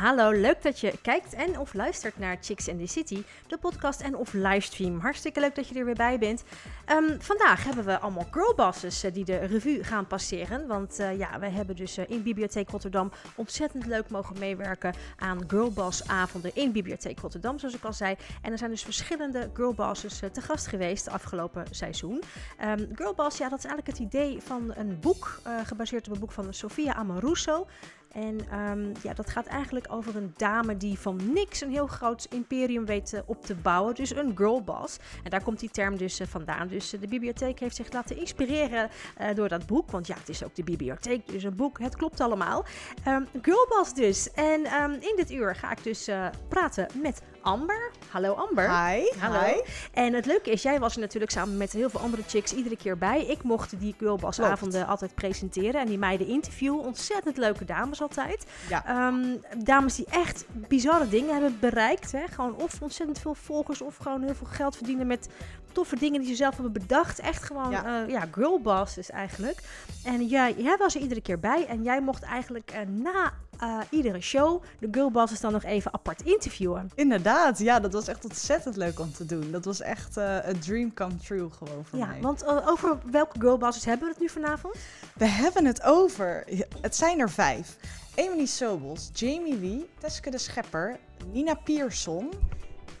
Hallo, leuk dat je kijkt en of luistert naar Chicks in the City, de podcast en of livestream. Hartstikke leuk dat je er weer bij bent. Ehm, vandaag hebben we allemaal girlbosses uh, die de revue gaan passeren. Want uh, ja, wij hebben dus uh, in Bibliotheek Rotterdam ontzettend leuk mogen meewerken aan girlbossavonden in Bibliotheek Rotterdam, zoals ik al zei. En er zijn dus verschillende girlbosses te gast geweest afgelopen seizoen. Um, Girlboss, ja, dat is eigenlijk het idee van een boek, gebaseerd op een boek van Sofia Amoruso. En um, ja, dat gaat eigenlijk over een dame die van niks een heel groot imperium weet uh, op te bouwen. Dus een girlboss. En daar komt die term dus uh, vandaan. Dus uh, de bibliotheek heeft zich laten inspireren door dat boek. Want ja, het is ook de bibliotheek, dus een boek. Het klopt allemaal. Um, girlboss dus. En um, in dit uur ga ik dus praten met Amber. Hallo Amber. Hi. Hallo. Hi. En het leuke is, jij was er natuurlijk samen met heel veel andere chicks iedere keer bij. Ik mocht die girlbossavonden altijd presenteren en die meiden interviewen. Ontzettend leuke dames altijd. Ja. Um, dames die echt bizarre dingen hebben bereikt. Hè? Gewoon of ontzettend veel volgers of gewoon heel veel geld verdienen met toffe dingen die ze zelf hebben bedacht. Echt gewoon, ja, uh, ja girlbosses eigenlijk. En jij, jij was er iedere keer bij en jij mocht eigenlijk uh, na uh, iedere show de girlbosses dan nog even apart interviewen. Inderdaad, ja, dat was echt ontzettend leuk om te doen. Dat was echt uh, een dream come true gewoon voor ja, mij. want uh, over welke girlbosses hebben we het nu vanavond? We hebben het over, het zijn er vijf. Emily Sobels, Jamie Lee, Teske de Schepper, Nina Pierson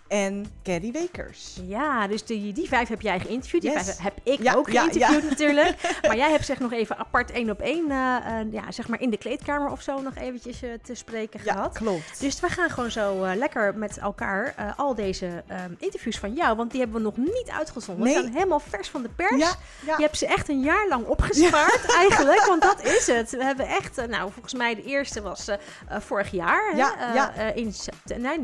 en Caddy Wakers. Ja, dus die, die vijf heb jij geïnterviewd. Die Yes. vijf heb ik Ja, ook ja, geïnterviewd ja. natuurlijk. Maar jij hebt zich nog even apart één op één, eh, eh, ja, zeg maar in de kleedkamer of zo nog eventjes eh, te spreken Ja, gehad. klopt. Dus we gaan gewoon zo lekker met elkaar al deze ehm, interviews van jou, want die hebben we nog niet uitgezonden. Nee. Ze zijn helemaal vers van de pers. Ja, ja. Je hebt ze echt een jaar lang opgespaard eigenlijk, want dat is het. We hebben echt, nou volgens mij de eerste was vorig jaar. Hè? Ja, ja. in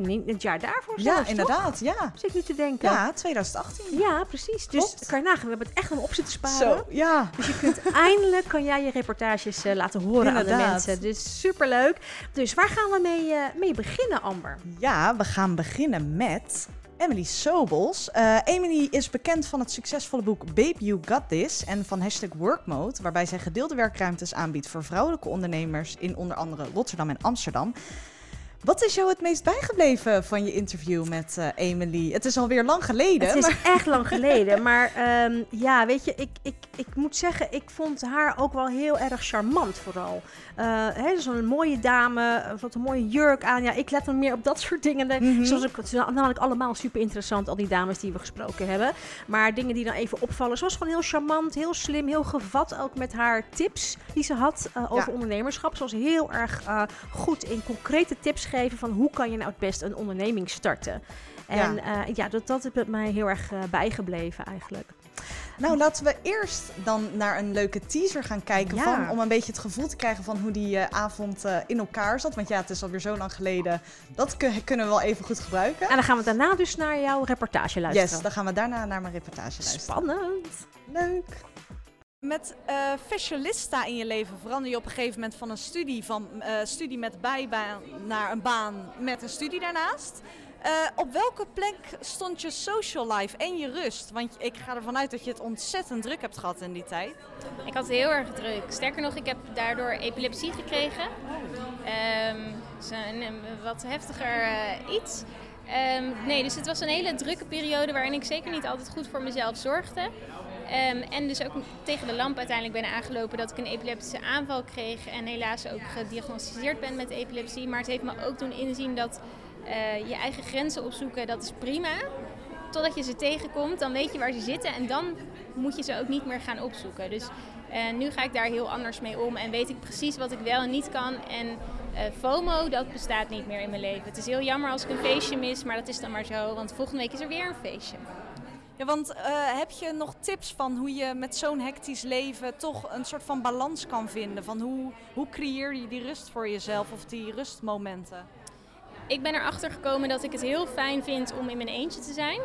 nee, het jaar daarvoor ja, zelfs, inderdaad, ja. Zit ik nu te denken. Ja, 2018. Ja, precies. Dus kan je nagaan, we hebben het echt aan op zitten sparen. Zo, ja. Dus je kunt eindelijk, kan jij je reportages eh, laten horen aan de mensen. Dus superleuk. Dus waar gaan we mee, eh, mee beginnen, Amber? Ja, we gaan beginnen met Emily Sobels. Eh, Emily is bekend van het succesvolle boek Babe You Got This en van hashtag Workmode, waarbij zij gedeelde werkruimtes aanbiedt voor vrouwelijke ondernemers in onder andere Rotterdam en Amsterdam. Wat is jou het meest bijgebleven van je interview met eh, Emily? Het is alweer lang geleden. Het is echt lang geleden. Maar ehm, ja, weet je, ik, ik, ik moet zeggen, ik vond haar ook wel heel erg charmant vooral. Eh hè, Zo'n mooie dame, eh, wat een mooie jurk aan. Ja, ik let dan meer op dat soort dingen. Zoals ik, het zijn namelijk allemaal super interessant, al die dames die we gesproken hebben. Maar dingen die dan even opvallen. Ze was gewoon heel charmant, heel slim, heel gevat. Ook met haar tips die ze had eh, over Ja. ondernemerschap. Ze was heel erg eh, goed in concrete tips geven van hoe kan je nou het best een onderneming starten. En ja, ja dat, dat is met mij heel erg eh, bijgebleven eigenlijk. Nou, laten we eerst dan naar een leuke teaser gaan kijken. Ja. Van, om een beetje het gevoel te krijgen van hoe die eh, avond eh, in elkaar zat. Want ja, het is alweer zo lang geleden. Dat kun- kunnen we wel even goed gebruiken. En dan gaan we daarna dus naar jouw reportage luisteren. Yes, dan gaan we daarna naar mijn reportage luisteren. Spannend. Leuk. Met eh Fashiolista in je leven verander je op een gegeven moment van een studie, van, eh, studie met bijbaan naar een baan met een studie daarnaast. Eh, op welke plek stond je social life en je rust? Want ik ga ervan uit dat je het ontzettend druk hebt gehad in die tijd. Ik had heel erg druk. Sterker nog, ik heb daardoor epilepsie gekregen. Ehm, een, wat heftiger iets. Ehm, nee, dus het was een hele drukke periode waarin ik zeker niet altijd goed voor mezelf zorgde. Ehm, en dus ook tegen de lamp uiteindelijk ben aangelopen dat ik een epileptische aanval kreeg. En helaas ook gediagnosticeerd ben met epilepsie. Maar het heeft me ook doen inzien dat eh, je eigen grenzen opzoeken, dat is prima. Totdat je ze tegenkomt, dan weet je waar ze zitten en dan moet je ze ook niet meer gaan opzoeken. Dus eh, nu ga ik daar heel anders mee om en weet ik precies wat ik wel en niet kan. En eh, FOMO, dat bestaat niet meer in mijn leven. Het is heel jammer als ik een feestje mis, maar dat is dan maar zo, want volgende week is er weer een feestje. Want eh, heb je nog tips van hoe je met zo'n hectisch leven toch een soort van balans kan vinden? Van hoe, hoe creëer je die rust voor jezelf of die rustmomenten? Ik ben erachter gekomen dat ik het heel fijn vind om in mijn eentje te zijn.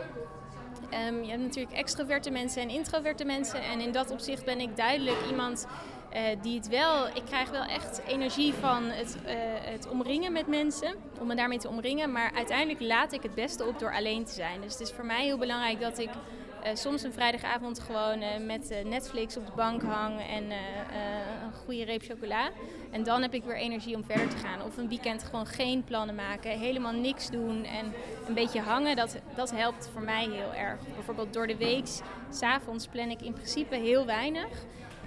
Ehm, je hebt natuurlijk extroverte mensen en introverte mensen. En in dat opzicht ben ik duidelijk iemand eh, die het wel... Ik krijg wel echt energie van het, eh, het omringen met mensen. Om me daarmee te omringen. Maar uiteindelijk laat ik het beste op door alleen te zijn. Dus het is voor mij heel belangrijk dat ik... eh, soms een vrijdagavond gewoon met Netflix op de bank hangen en een goede reep chocola. En dan heb ik weer energie om verder te gaan. Of een weekend gewoon geen plannen maken, helemaal niks doen en een beetje hangen. Dat, dat helpt voor mij heel erg. Bijvoorbeeld door de week, s'avonds plan ik in principe heel weinig.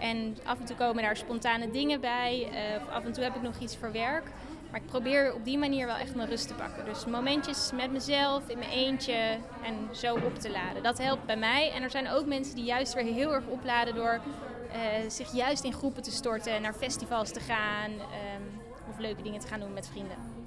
En af en toe komen daar spontane dingen bij. eh, of af en toe heb ik nog iets voor werk. Maar ik probeer op die manier wel echt mijn rust te pakken. Dus momentjes met mezelf, in mijn eentje en zo op te laden. Dat helpt bij mij. En er zijn ook mensen die juist weer heel erg opladen door eh, zich juist in groepen te storten, naar festivals te gaan ehm, of leuke dingen te gaan doen met vrienden.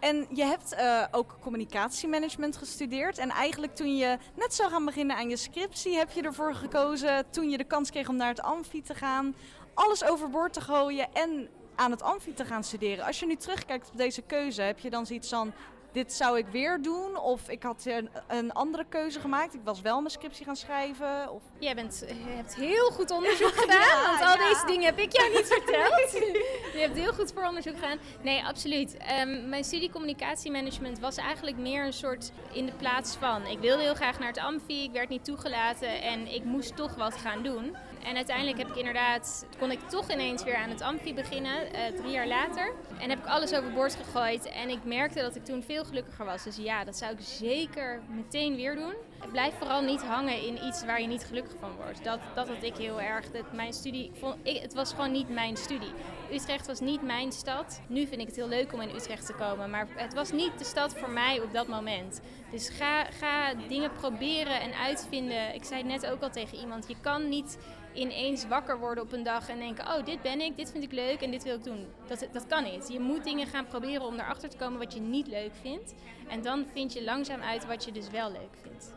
En je hebt eh, ook communicatiemanagement gestudeerd. En eigenlijk toen je net zou gaan beginnen aan je scriptie, heb je ervoor gekozen, toen je de kans kreeg om naar het amfi te gaan, alles overboord te gooien en aan het amfi te gaan studeren. Als je nu terugkijkt op deze keuze, heb je dan zoiets van, dit zou ik weer doen? Of ik had een, een andere keuze gemaakt, ik was wel mijn scriptie gaan schrijven? Of... Jij bent, je hebt heel goed onderzoek gedaan, want al ja. deze dingen heb ik jou niet verteld. je hebt heel goed vooronderzoek gedaan. Nee, absoluut. Ehm, mijn studie communicatiemanagement was eigenlijk meer een soort in de plaats van. Ik wilde heel graag naar het amfi, ik werd niet toegelaten en ik moest toch wat gaan doen. En uiteindelijk heb ik inderdaad, kon ik toch ineens weer aan het amfi beginnen, eh, drie jaar later. En heb ik alles overboord gegooid en ik merkte dat ik toen veel gelukkiger was. Dus ja, dat zou ik zeker meteen weer doen. Blijf vooral niet hangen in iets waar je niet gelukkig van wordt. Dat, dat had ik heel erg. Dat mijn studie, vond, het was gewoon niet mijn studie. Utrecht was niet mijn stad. Nu vind ik het heel leuk om in Utrecht te komen. Maar het was niet de stad voor mij op dat moment. Dus ga, ga dingen proberen en uitvinden. Ik zei het net ook al tegen iemand. Je kan niet ineens wakker worden op een dag en denken: Oh, dit ben ik, dit vind ik leuk en dit wil ik doen. Dat, dat kan niet. Je moet dingen gaan proberen om erachter te komen wat je niet leuk vindt. En dan vind je langzaam uit wat je dus wel leuk vindt.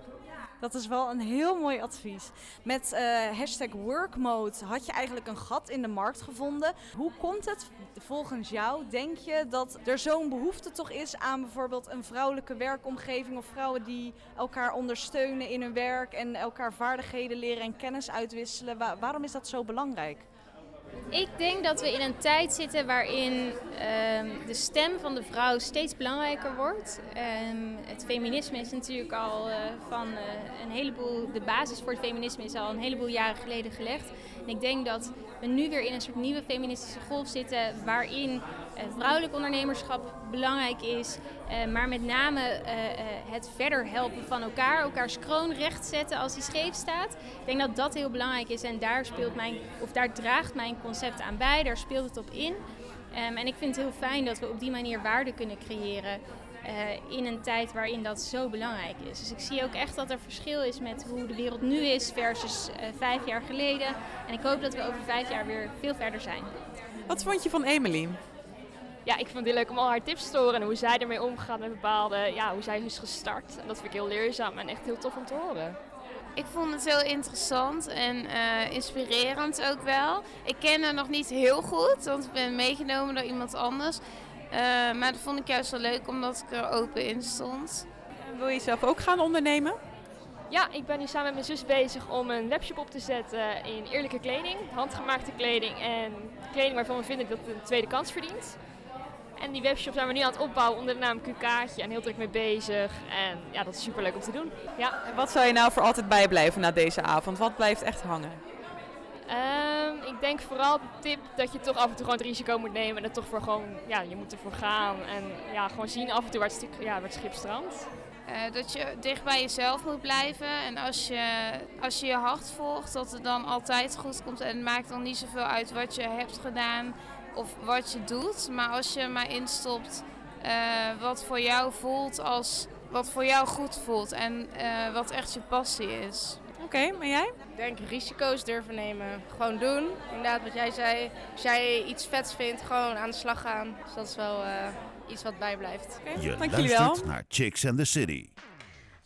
Dat is wel een heel mooi advies. Met eh, hashtag workmode had je eigenlijk een gat in de markt gevonden. Hoe komt het volgens jou, denk je, dat er zo'n behoefte toch is aan bijvoorbeeld een vrouwelijke werkomgeving of vrouwen die elkaar ondersteunen in hun werk en elkaar vaardigheden leren en kennis uitwisselen? Wa- waarom is dat zo belangrijk? Ik denk dat we in een tijd zitten waarin ehm, de stem van de vrouw steeds belangrijker wordt. Ehm, het feminisme is natuurlijk al eh, van eh, een heleboel, de basis voor het feminisme is al een heleboel jaren geleden gelegd. En ik denk dat we nu weer in een soort nieuwe feministische golf zitten waarin eh, vrouwelijk ondernemerschap belangrijk is, eh, maar met name eh, het verder helpen van elkaar, elkaars kroon recht zetten als die scheef staat. Ik denk dat dat heel belangrijk is en daar speelt mijn, of daar draagt mijn concept aan bij, daar speelt het op in. Ehm, en ik vind het heel fijn dat we op die manier waarde kunnen creëren eh, in een tijd waarin dat zo belangrijk is. Dus ik zie ook echt dat er verschil is met hoe de wereld nu is versus eh, vijf jaar geleden. En ik hoop dat we over vijf jaar weer veel verder zijn. Wat vond je van Emily? ja, ik vond het heel leuk om al haar tips te horen en hoe zij ermee omgaat met bepaalde, ja, hoe zij is gestart. En dat vind ik heel leerzaam en echt heel tof om te horen. Ik vond het heel interessant en eh, inspirerend ook wel. Ik ken haar nog niet heel goed, want ik ben meegenomen door iemand anders. Eh, maar dat vond ik juist wel leuk omdat ik er open in stond. Wil je zelf ook gaan ondernemen? Ja, ik ben nu samen met mijn zus bezig om een webshop op te zetten in eerlijke kleding, handgemaakte kleding en kleding waarvan we vinden dat het een tweede kans verdient. En die webshop zijn we nu aan het opbouwen onder de naam QK'tje en heel druk mee bezig. En ja, dat is super leuk om te doen. Ja. En wat zou je nou voor altijd bijblijven na deze avond? Wat blijft echt hangen? Ehm, ik denk vooral de tip dat je toch af en toe gewoon het risico moet nemen en er toch voor gewoon, ja, je moet ervoor gaan. En ja, gewoon zien af en toe waar het, ja, waar het schip strandt. Eh, dat je dicht bij jezelf moet blijven. En als je, als je je hart volgt, dat het dan altijd goed komt. En het maakt dan niet zoveel uit wat je hebt gedaan of wat je doet. Maar als je maar instopt eh, wat voor jou voelt als wat voor jou goed voelt. En eh, wat echt je passie is. Oké, en jij? Ik denk risico's durven nemen. Gewoon doen. Inderdaad, wat jij zei. Als jij iets vets vindt, gewoon aan de slag gaan. Dus dat is wel eh, iets wat bijblijft. Je Dank jullie wel. luistert naar Chicks and the City.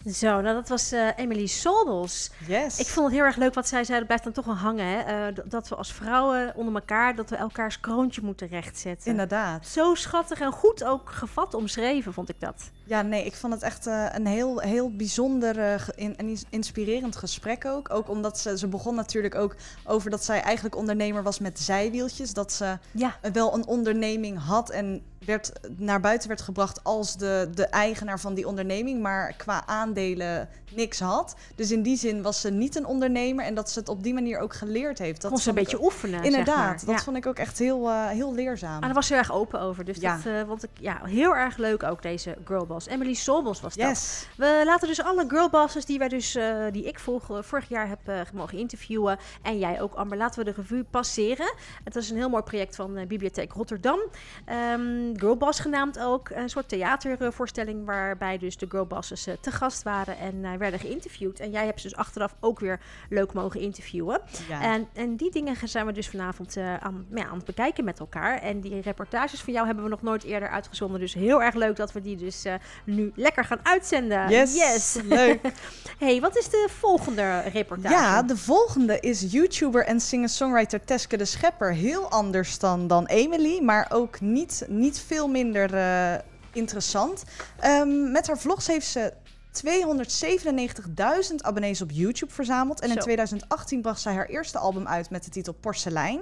Zo, nou dat was eh, Emily Sobels. Yes. Ik vond het heel erg leuk wat zij zei. Dat blijft dan toch wel hangen. Hè? Eh, dat we als vrouwen onder elkaar, dat we elkaars kroontje moeten rechtzetten. Inderdaad. Zo schattig en goed ook gevat omschreven, vond ik dat. Ja, nee, ik vond het echt eh, een heel, heel bijzonder in- en ins- inspirerend gesprek ook. Ook omdat ze, ze begon natuurlijk ook over dat zij eigenlijk ondernemer was met zijwieltjes. Dat ze Ja. wel een onderneming had en werd, naar buiten werd gebracht als de, de eigenaar van die onderneming, maar qua aandelen niks had. Dus in die zin was ze niet een ondernemer en dat ze het op die manier ook geleerd heeft. Dat Kon ze een beetje oefenen, zeg Inderdaad, maar. dat Ja. vond ik ook echt heel, eh, heel leerzaam. Maar daar was ze heel erg open over. Dus Ja. dat eh, vond ik ja, heel erg leuk ook, deze girlboss. Emily Solbos was dat. Yes. We laten dus alle girlbosses die, wij dus, eh, die ik volg, vorig jaar heb mogen interviewen. En jij ook, Amber. Laten we de revue passeren. Het is een heel mooi project van Bibliotheek Rotterdam. Ehm, Girlboss genaamd ook. Een soort theatervoorstelling waarbij dus de girlbosses te gast waren en werden geïnterviewd. En jij hebt ze dus achteraf ook weer leuk mogen interviewen. Ja. En, en die dingen zijn we dus vanavond eh, aan, ja, aan het bekijken met elkaar. En die reportages van jou hebben we nog nooit eerder uitgezonden. Dus heel erg leuk dat we die dus eh, nu lekker gaan uitzenden. Yes, leuk. hey, wat is de volgende reportage? Ja, de volgende is YouTuber en singer-songwriter Teske de Schepper. Heel anders dan, dan Emily, maar ook niet, niet veel minder eh, interessant. Ehm, met haar vlogs heeft ze 297.000 abonnees op YouTube verzameld. En in Zo. 2018 bracht zij haar eerste album uit met de titel Porselein.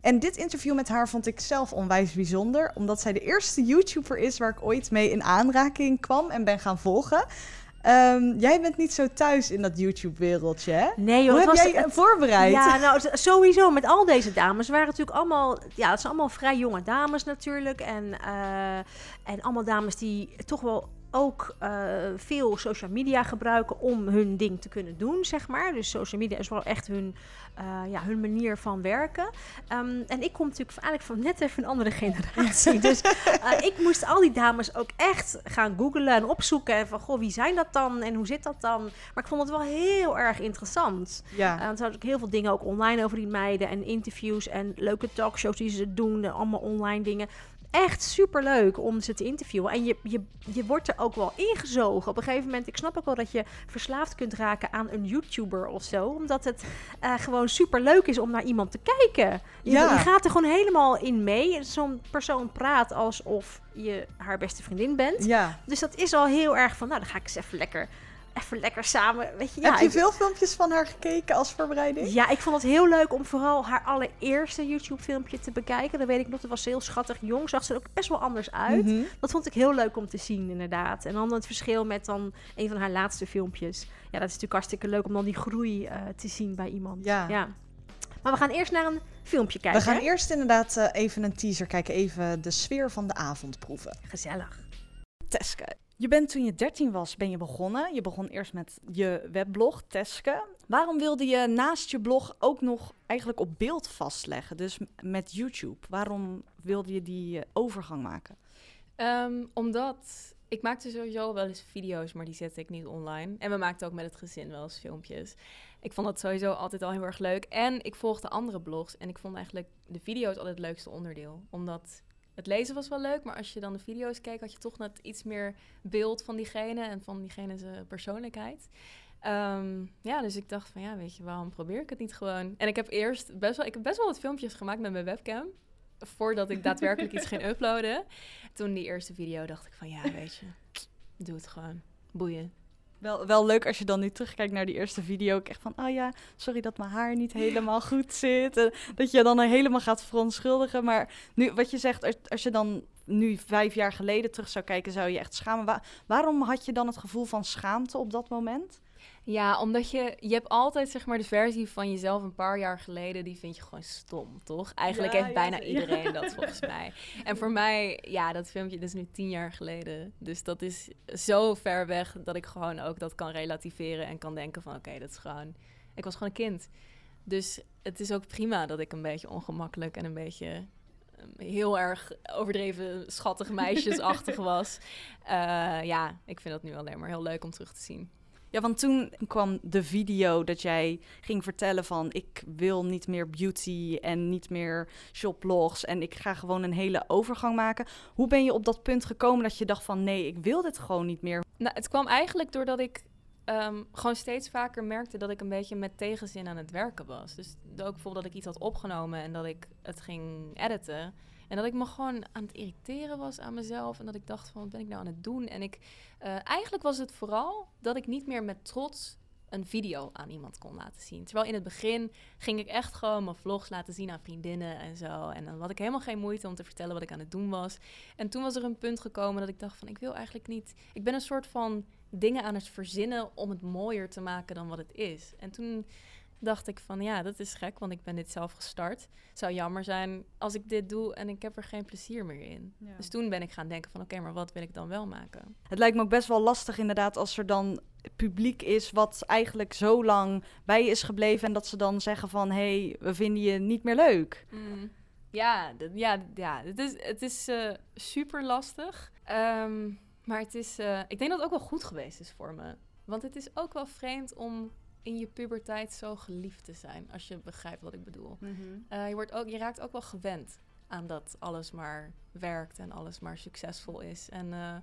En dit interview met haar vond ik zelf onwijs bijzonder, omdat zij de eerste YouTuber is waar ik ooit mee in aanraking kwam en ben gaan volgen. Ehm, jij bent niet zo thuis in dat YouTube-wereldje, hè? Nee, joh, Hoe heb was- jij het- voorbereid? Ja, nou sowieso met al deze dames waren natuurlijk allemaal, ja, het zijn allemaal vrij jonge dames natuurlijk en eh, en allemaal dames die toch wel ook eh, veel social media gebruiken om hun ding te kunnen doen, zeg maar. Dus social media is wel echt hun, eh, ja, hun manier van werken. Ehm, en ik kom natuurlijk eigenlijk van net even een andere generatie. dus eh, ik moest al die dames ook echt gaan googlen en opzoeken. En van, goh, wie zijn dat dan en hoe zit dat dan? Maar ik vond het wel heel erg interessant. Ja. Uh, er zijn ook heel veel dingen ook online over die meiden en interviews en leuke talkshows die ze doen, en allemaal online dingen. Echt super leuk om ze te interviewen. En je, je, je wordt er ook wel ingezogen. Op een gegeven moment, ik snap ook wel dat je verslaafd kunt raken aan een YouTuber of zo. Omdat het eh, gewoon super leuk is om naar iemand te kijken. Je, Ja. je gaat er gewoon helemaal in mee. Zo'n persoon praat alsof je haar beste vriendin bent. Ja. Dus dat is al heel erg van, nou dan ga ik eens even lekker, even lekker samen. Weet je, ja, heb je veel filmpjes van haar gekeken als voorbereiding? ja, ik vond het heel leuk om vooral haar allereerste YouTube-filmpje te bekijken. Dat weet ik nog, dat was heel schattig jong. Zag ze er ook best wel anders uit. Mhm. Dat vond ik heel leuk om te zien, inderdaad. En dan het verschil met dan een van haar laatste filmpjes. Ja, dat is natuurlijk hartstikke leuk om dan die groei eh, te zien bij iemand. Ja. Maar we gaan eerst naar een filmpje kijken. We gaan hè? eerst inderdaad eh, even een teaser kijken. Even de sfeer van de avond proeven. Gezellig. Teske. Je bent toen je 13 was, ben je begonnen. Je begon eerst met je webblog, Teske. Waarom wilde je naast je blog ook nog eigenlijk op beeld vastleggen? Dus met YouTube. Waarom wilde je die eh, overgang maken? Ehm, omdat ik maakte sowieso wel eens video's, maar die zette ik niet online. En we maakten ook met het gezin wel eens filmpjes. Ik vond dat sowieso altijd al heel erg leuk. En ik volgde andere blogs. En ik vond eigenlijk de video's altijd het leukste onderdeel. Omdat het lezen was wel leuk, maar als je dan de video's keek, had je toch net iets meer beeld van diegene en van diegene zijn persoonlijkheid. Ehm, ja, dus ik dacht van ja, weet je, waarom probeer ik het niet gewoon? En ik heb eerst best wel, ik heb best wel wat filmpjes gemaakt met mijn webcam. Voordat ik daadwerkelijk iets ging uploaden. Toen die eerste video dacht ik van ja, weet je, doe het gewoon. Boeien. Wel, wel leuk als je dan nu terugkijkt naar die eerste video. Ik echt van, oh ja, sorry dat mijn haar niet helemaal goed zit. En dat je dan helemaal gaat verontschuldigen. Maar nu, wat je zegt, als, je dan nu vijf jaar geleden terug zou kijken, zou je echt schamen. Wa- waarom had je dan het gevoel van schaamte op dat moment? Ja, omdat je, je hebt altijd zeg maar de versie van jezelf een paar jaar geleden, die vind je gewoon stom, toch? Eigenlijk Ja, heeft ja, bijna ja. iedereen dat volgens mij. En voor mij, ja, dat filmpje dat is nu tien jaar geleden. Dus dat is zo ver weg dat ik gewoon ook dat kan relativeren en kan denken van oké, dat is gewoon, ik was gewoon een kind. Dus het is ook prima dat ik een beetje ongemakkelijk en een beetje ehm, heel erg overdreven schattig meisjesachtig was. Eh, ja, ik vind dat nu alleen maar heel leuk om terug te zien. Ja, want toen kwam de video dat jij ging vertellen van... ik wil niet meer beauty en niet meer shoplogs... en ik ga gewoon een hele overgang maken. Hoe ben je op dat punt gekomen dat je dacht van... nee, ik wil dit gewoon niet meer? Nou, het kwam eigenlijk doordat ik ehm, gewoon steeds vaker merkte dat ik een beetje met tegenzin aan het werken was. Dus ook bijvoorbeeld dat ik iets had opgenomen en dat ik het ging editen. En dat ik me gewoon aan het irriteren was aan mezelf. En dat ik dacht van, wat ben ik nou aan het doen? En ik, eh, eigenlijk was het vooral dat ik niet meer met trots een video aan iemand kon laten zien. Terwijl in het begin ging ik echt gewoon mijn vlogs laten zien aan vriendinnen en zo. En dan had ik helemaal geen moeite om te vertellen wat ik aan het doen was. En toen was er een punt gekomen dat ik dacht van ik wil eigenlijk niet. Ik ben een soort van dingen aan het verzinnen om het mooier te maken dan wat het is. En toen dacht ik van ja, dat is gek, want ik ben dit zelf gestart. Het zou jammer zijn als ik dit doe en ik heb er geen plezier meer in. Ja. Dus toen ben ik gaan denken van oké, maar wat wil ik dan wel maken? Het lijkt me ook best wel lastig inderdaad als er dan publiek is wat eigenlijk zo lang bij je is gebleven en dat ze dan zeggen van hé, hey, we vinden je niet meer leuk. Mm. Ja, ja, ja, het is, het is eh, super lastig. Ehm, maar het is, eh, ik denk dat het ook wel goed geweest is voor me. Want het is ook wel vreemd om in je puberteit zo geliefd te zijn, als je begrijpt wat ik bedoel. Eh, je, wordt ook, je raakt ook wel gewend aan dat alles maar werkt en alles maar succesvol is. En eh,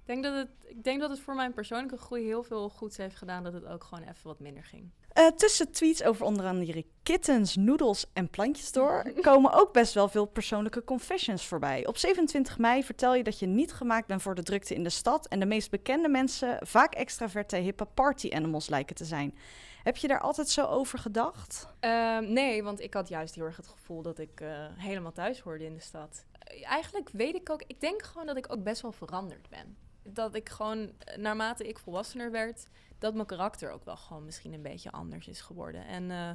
ik, denk dat het, ik denk dat het voor mijn persoonlijke groei heel veel goeds heeft gedaan dat het ook gewoon even wat minder ging. Eh, tussen tweets over onder andere kittens, noedels en plantjes door komen ook best wel veel persoonlijke confessions voorbij. Op 27 mei vertel je dat je niet gemaakt bent voor de drukte in de stad en de meest bekende mensen vaak extraverte hippe party animals lijken te zijn. Heb je daar altijd zo over gedacht? Ehm, nee, want ik had juist heel erg het gevoel dat ik eh, helemaal thuis hoorde in de stad. Eh, eigenlijk weet ik ook, ik denk gewoon dat ik ook best wel veranderd ben. Dat ik gewoon, naarmate ik volwassener werd, dat mijn karakter ook wel gewoon misschien een beetje anders is geworden. En eh,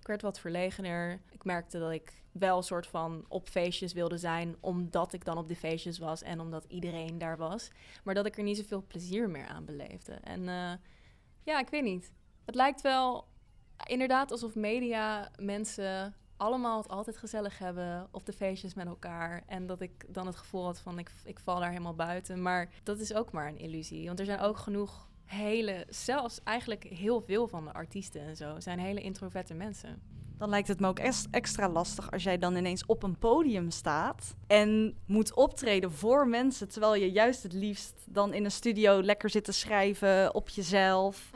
ik werd wat verlegener. Ik merkte dat ik wel een soort van op feestjes wilde zijn, omdat ik dan op de feestjes was en omdat iedereen daar was. Maar dat ik er niet zoveel plezier meer aan beleefde. En eh, ja, ik weet niet. Het lijkt wel inderdaad alsof media mensen allemaal het altijd gezellig hebben op de feestjes met elkaar. En dat ik dan het gevoel had van ik, ik val daar helemaal buiten. Maar dat is ook maar een illusie. Want er zijn ook genoeg hele, zelfs eigenlijk heel veel van de artiesten en zo, zijn hele introverte mensen. Dan lijkt het me ook extra lastig als jij dan ineens op een podium staat en moet optreden voor mensen, terwijl je juist het liefst dan in een studio lekker zit te schrijven op jezelf.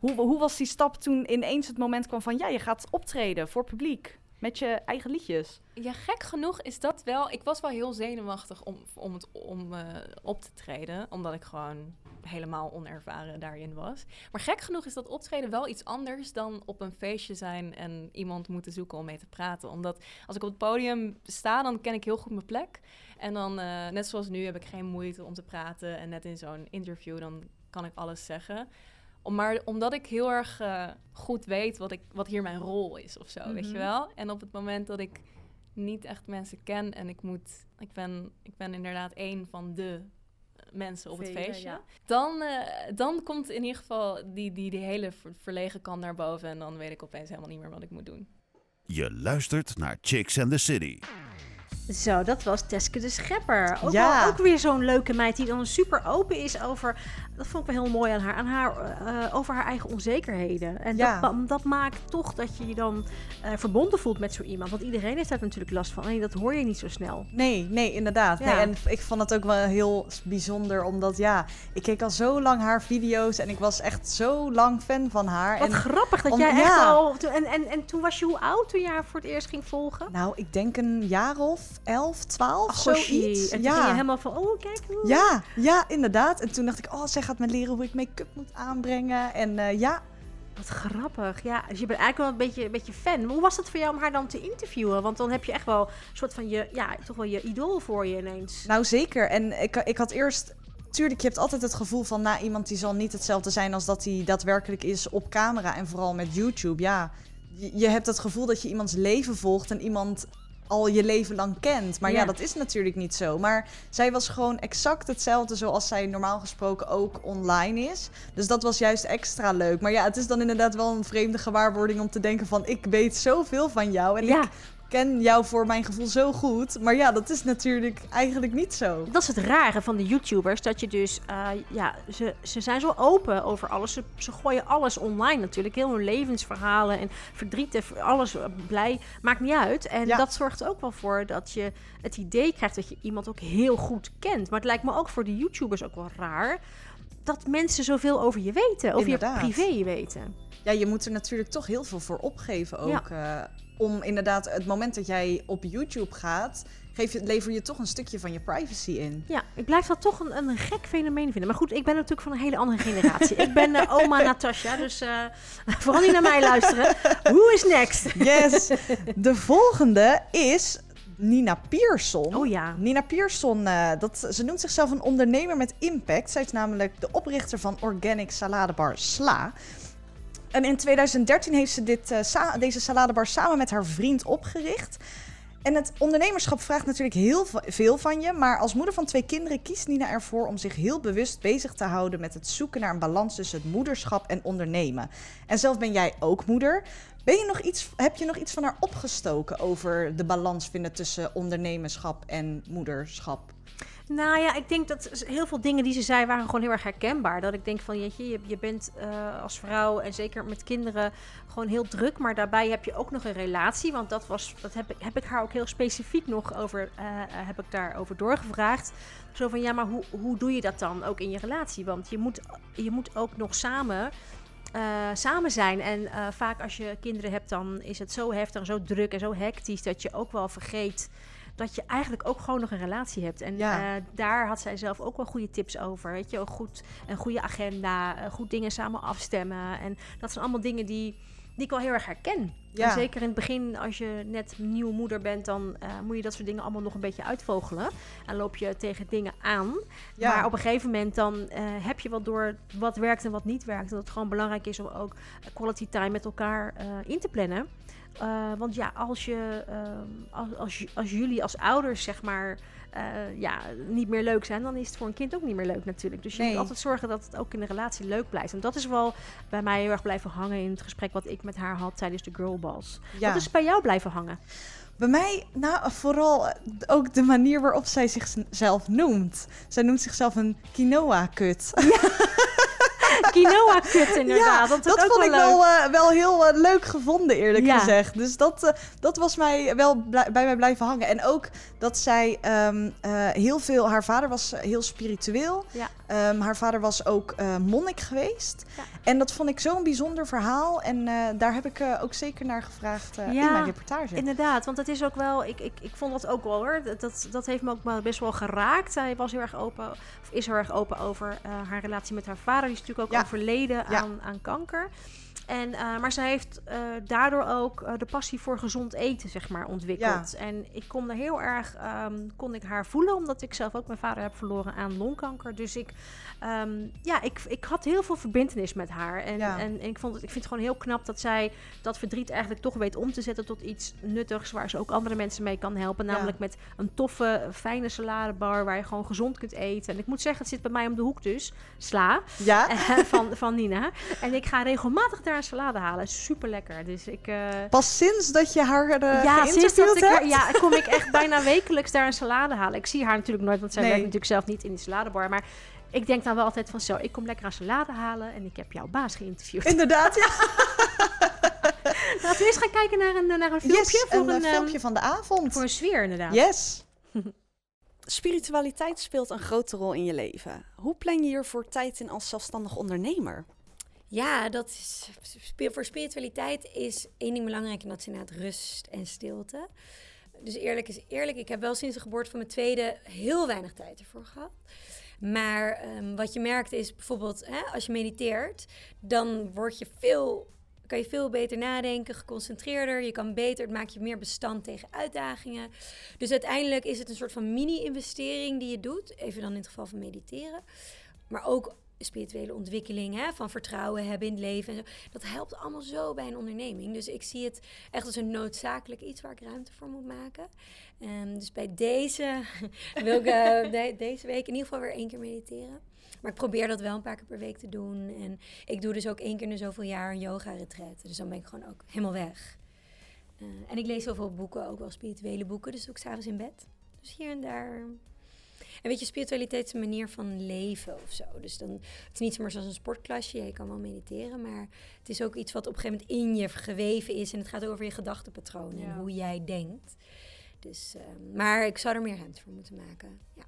Hoe, hoe was die stap toen ineens het moment kwam van ja, je gaat optreden voor publiek met je eigen liedjes? Ja, gek genoeg is dat wel. Ik was wel heel zenuwachtig om, om, het, om eh, op te treden. Omdat ik gewoon helemaal onervaren daarin was. Maar gek genoeg is dat optreden wel iets anders dan op een feestje zijn en iemand moeten zoeken om mee te praten. Omdat als ik op het podium sta, dan ken ik heel goed mijn plek. En dan, eh, net zoals nu, heb ik geen moeite om te praten. En net in zo'n interview, dan kan ik alles zeggen. Om, maar omdat ik heel erg eh, goed weet wat, ik, wat hier mijn rol is of zo, weet je Mhm. wel. En op het moment dat ik niet echt mensen ken en ik moet, ik ben, ik ben inderdaad één van de eh, mensen op het Vele, feestje. ja. Dan, eh, dan komt in ieder geval die, die, die hele ver- verlegen kant naar boven en dan weet ik opeens helemaal niet meer wat ik moet doen. Je luistert naar Chicks and the City. Zo, dat was Teske de Schepper. Ook, Ja. wel, ook weer zo'n leuke meid die dan super open is over... Dat vond ik wel heel mooi aan haar. Aan haar eh, over haar eigen onzekerheden. En Ja. dat, dat maakt toch dat je je dan eh, verbonden voelt met zo iemand. Want iedereen heeft daar natuurlijk last van. En dat hoor je niet zo snel. Nee, nee, inderdaad. Ja. Nee, en ik vond het ook wel heel bijzonder, omdat ja, ik keek al zo lang haar video's en ik was echt zo lang fan van haar. Wat en, grappig dat om- jij echt al... En, en, en toen was je hoe oud toen je haar voor het eerst ging volgen? nou, ik denk een jaar of elf, twaalf, Ach, goshie. zoiets. En toen ja. ging je helemaal van, oh kijk. hoe- Ja, ja, inderdaad. En toen dacht ik, oh, zij gaat me leren hoe ik make-up moet aanbrengen. En eh, ja, Wat grappig. Ja, dus je bent eigenlijk wel een beetje, een beetje fan. Maar hoe was het voor jou om haar dan te interviewen? Want dan heb je echt wel een soort van je, ja, toch wel je idool voor je ineens. nou zeker. En ik, ik had eerst... Tuurlijk, je hebt altijd het gevoel van, nou, iemand die zal niet hetzelfde zijn als dat hij daadwerkelijk is op camera. En vooral met YouTube, ja. Je, je hebt het gevoel dat je iemands leven volgt en iemand al je leven lang kent. Maar ja. Ja. dat is natuurlijk niet zo. Maar zij was gewoon exact hetzelfde zoals zij normaal gesproken ook online is. Dus dat was juist extra leuk. Maar ja, het is dan inderdaad wel een vreemde gewaarwording om te denken van... ik weet zoveel van jou en ja, ik ken jou voor mijn gevoel zo goed. Maar ja, dat is natuurlijk eigenlijk niet zo. dat is het rare van de YouTubers. Dat je dus, eh, ja, ze, ze zijn zo open over alles. Ze, ze gooien alles online natuurlijk. Heel hun levensverhalen en verdriet en alles eh, blij. Maakt niet uit. En Ja. dat zorgt ook wel voor dat je het idee krijgt dat je iemand ook heel goed kent. Maar het lijkt me ook voor de YouTubers ook wel raar. dat mensen zoveel over je weten, Inderdaad. je privé weten. Ja, je moet er natuurlijk toch heel veel voor opgeven ook. eh, om inderdaad, het moment dat jij op YouTube gaat, geef je, lever je toch een stukje van je privacy in. Ja, ik blijf dat toch een, een gek fenomeen vinden. Maar goed, ik ben natuurlijk van een hele andere generatie. ik ben eh, oma Natasja, dus eh, vooral niet naar mij luisteren. Who is next? Yes! De volgende is Nina Pierson. Oh ja. Nina Pierson, eh, dat, ze noemt zichzelf een ondernemer met impact. Zij is namelijk de oprichter van organic saladebar Sla. En in 2013 heeft ze dit, eh, deze saladebar samen met haar vriend opgericht. En het ondernemerschap vraagt natuurlijk heel ve- veel van je. Maar als moeder van twee kinderen kiest Nina ervoor om zich heel bewust bezig te houden met het zoeken naar een balans tussen het moederschap en ondernemen. En zelf ben jij ook moeder. Ben je nog iets, heb je nog iets van haar opgestoken over de balans vinden tussen ondernemerschap en moederschap? Nou ja, ik denk dat heel veel dingen die ze zei waren gewoon heel erg herkenbaar. Dat ik denk van, jeetje, je, je bent eh, als vrouw en zeker met kinderen gewoon heel druk. Maar daarbij heb je ook nog een relatie. Want dat, was, dat heb, ik, heb ik haar ook heel specifiek nog over, eh, eh, heb ik daarover doorgevraagd. Zo van, ja, maar hoe, hoe doe je dat dan ook in je relatie? Want je moet, je moet ook nog samen... samen zijn. En vaak als je kinderen hebt, dan is het zo heftig, zo druk en zo hectisch dat je ook wel vergeet dat je eigenlijk ook gewoon nog een relatie hebt. En Ja. eh, daar had zij zelf ook wel goede tips over. Weet je, ook goed, een goede agenda, eh, goed dingen samen afstemmen. En dat zijn allemaal dingen die, die ik wel heel erg herken. Ja. En zeker in het begin, als je net nieuwe moeder bent, dan eh, moet je dat soort dingen allemaal nog een beetje uitvogelen. En loop je tegen dingen aan. Ja. Maar op een gegeven moment dan heb je wel door wat werkt en wat niet werkt. En dat het gewoon belangrijk is om ook quality time met elkaar in te plannen. Eh, want ja, als, je, ehm, als, als, jullie als ouders zeg maar eh, ja, niet meer leuk zijn, dan is het voor een kind ook niet meer leuk natuurlijk. Dus je Nee. moet altijd zorgen dat het ook in de relatie leuk blijft. En dat is wel bij mij heel erg blijven hangen in het gesprek wat ik met haar had tijdens de girlballs. Ja. Wat is bij jou blijven hangen? Bij mij, nou, vooral eh, ook de manier waarop zij zichzelf noemt. Zij noemt zichzelf een quinoa-kut. Quinoa kut inderdaad. dat, is dat ook vond ik wel eh, wel heel eh, leuk gevonden, eerlijk Ja. gezegd. Dus dat, eh, dat was mij wel bij mij blijven hangen. En ook dat zij ehm, eh, heel veel... Haar vader was heel spiritueel. Ja. Ehm, haar vader was ook monnik geweest. Ja. En dat vond ik zo'n bijzonder verhaal. En daar heb ik ook zeker naar gevraagd in mijn reportage. Inderdaad, want het is ook wel, ik, ik, ik vond dat ook wel hoor. Dat- Dat, heeft me ook wel best wel geraakt. Hij was heel erg open, is heel erg open over eh, haar relatie met haar vader. Die is natuurlijk ook Ja. overleden aan, aan kanker. En, eh, maar zij heeft eh, daardoor ook de passie voor gezond eten, zeg maar, ontwikkeld. En ik kon er heel erg, ehm, kon ik haar voelen, omdat ik zelf ook mijn vader heb verloren aan longkanker. Dus ik, ehm, ja, ik, ik had heel veel verbindenis met haar. En, Ja. en, ik, vond het, ik vind het gewoon heel knap dat zij dat verdriet eigenlijk toch weet om te zetten tot iets nuttigs, waar ze ook andere mensen mee kan helpen. Ja. Namelijk met een toffe, fijne saladebar, waar je gewoon gezond kunt eten. En ik moet zeggen, het zit bij mij om de hoek dus, sla. Ja, Eh, van, van Nina. En ik ga regelmatig daar een salade halen. Super lekker. Dus ik. eh, pas sinds dat je haar uh, ja, sinds dat geïnterviewd ik haar- hebt? ja, kom ik echt bijna wekelijks daar een salade halen. Ik zie haar natuurlijk nooit, want zij Nee. werkt natuurlijk zelf niet in die saladebar. Maar ik denk dan wel altijd van zo, ik kom lekker een salade halen en ik heb jouw baas geïnterviewd. Inderdaad, ja. Laten we eens gaan kijken naar een, naar een filmpje. Yes, voor een, een, eh, ehm, filmpje van de avond. Voor een sfeer inderdaad. Yes. Spiritualiteit speelt een grote rol in je leven. Hoe plan je hiervoor tijd in als zelfstandig ondernemer? Ja, dat is, voor spiritualiteit is één ding belangrijk en dat is inderdaad rust en stilte. Dus eerlijk is eerlijk, ik heb wel sinds de geboorte van mijn tweede heel weinig tijd ervoor gehad. Maar ehm, wat je merkt is bijvoorbeeld, hè, als je mediteert, dan word je veel, kan je veel beter nadenken, geconcentreerder. Je kan beter, het maakt je meer bestand tegen uitdagingen. Dus uiteindelijk is het een soort van mini-investering die je doet. Even dan in het geval van mediteren. Maar ook spirituele ontwikkeling, hè, van vertrouwen hebben in het leven. En zo. Dat helpt allemaal zo bij een onderneming. Dus ik zie het echt als een noodzakelijk iets waar ik ruimte voor moet maken. Ehm, dus bij deze wil ik eh, de- deze week in ieder geval weer één keer mediteren. Maar ik probeer dat wel een paar keer per week te doen. En ik doe dus ook één keer in zoveel jaar een yoga-retreat. Dus dan ben ik gewoon ook helemaal weg. Eh, en ik lees heel veel boeken, ook wel spirituele boeken. Dus ik s'avonds in bed. Dus hier en daar en weet je, spiritualiteit is een manier van leven of zo. Dus dan, het is niet zomaar zoals een sportklasje. Je kan wel mediteren, maar het is ook iets wat op een gegeven moment in je geweven is. En het gaat over je gedachtenpatroon en hoe jij denkt. Dus, ehm, maar ik zou er meer ruimte voor moeten maken. Ja.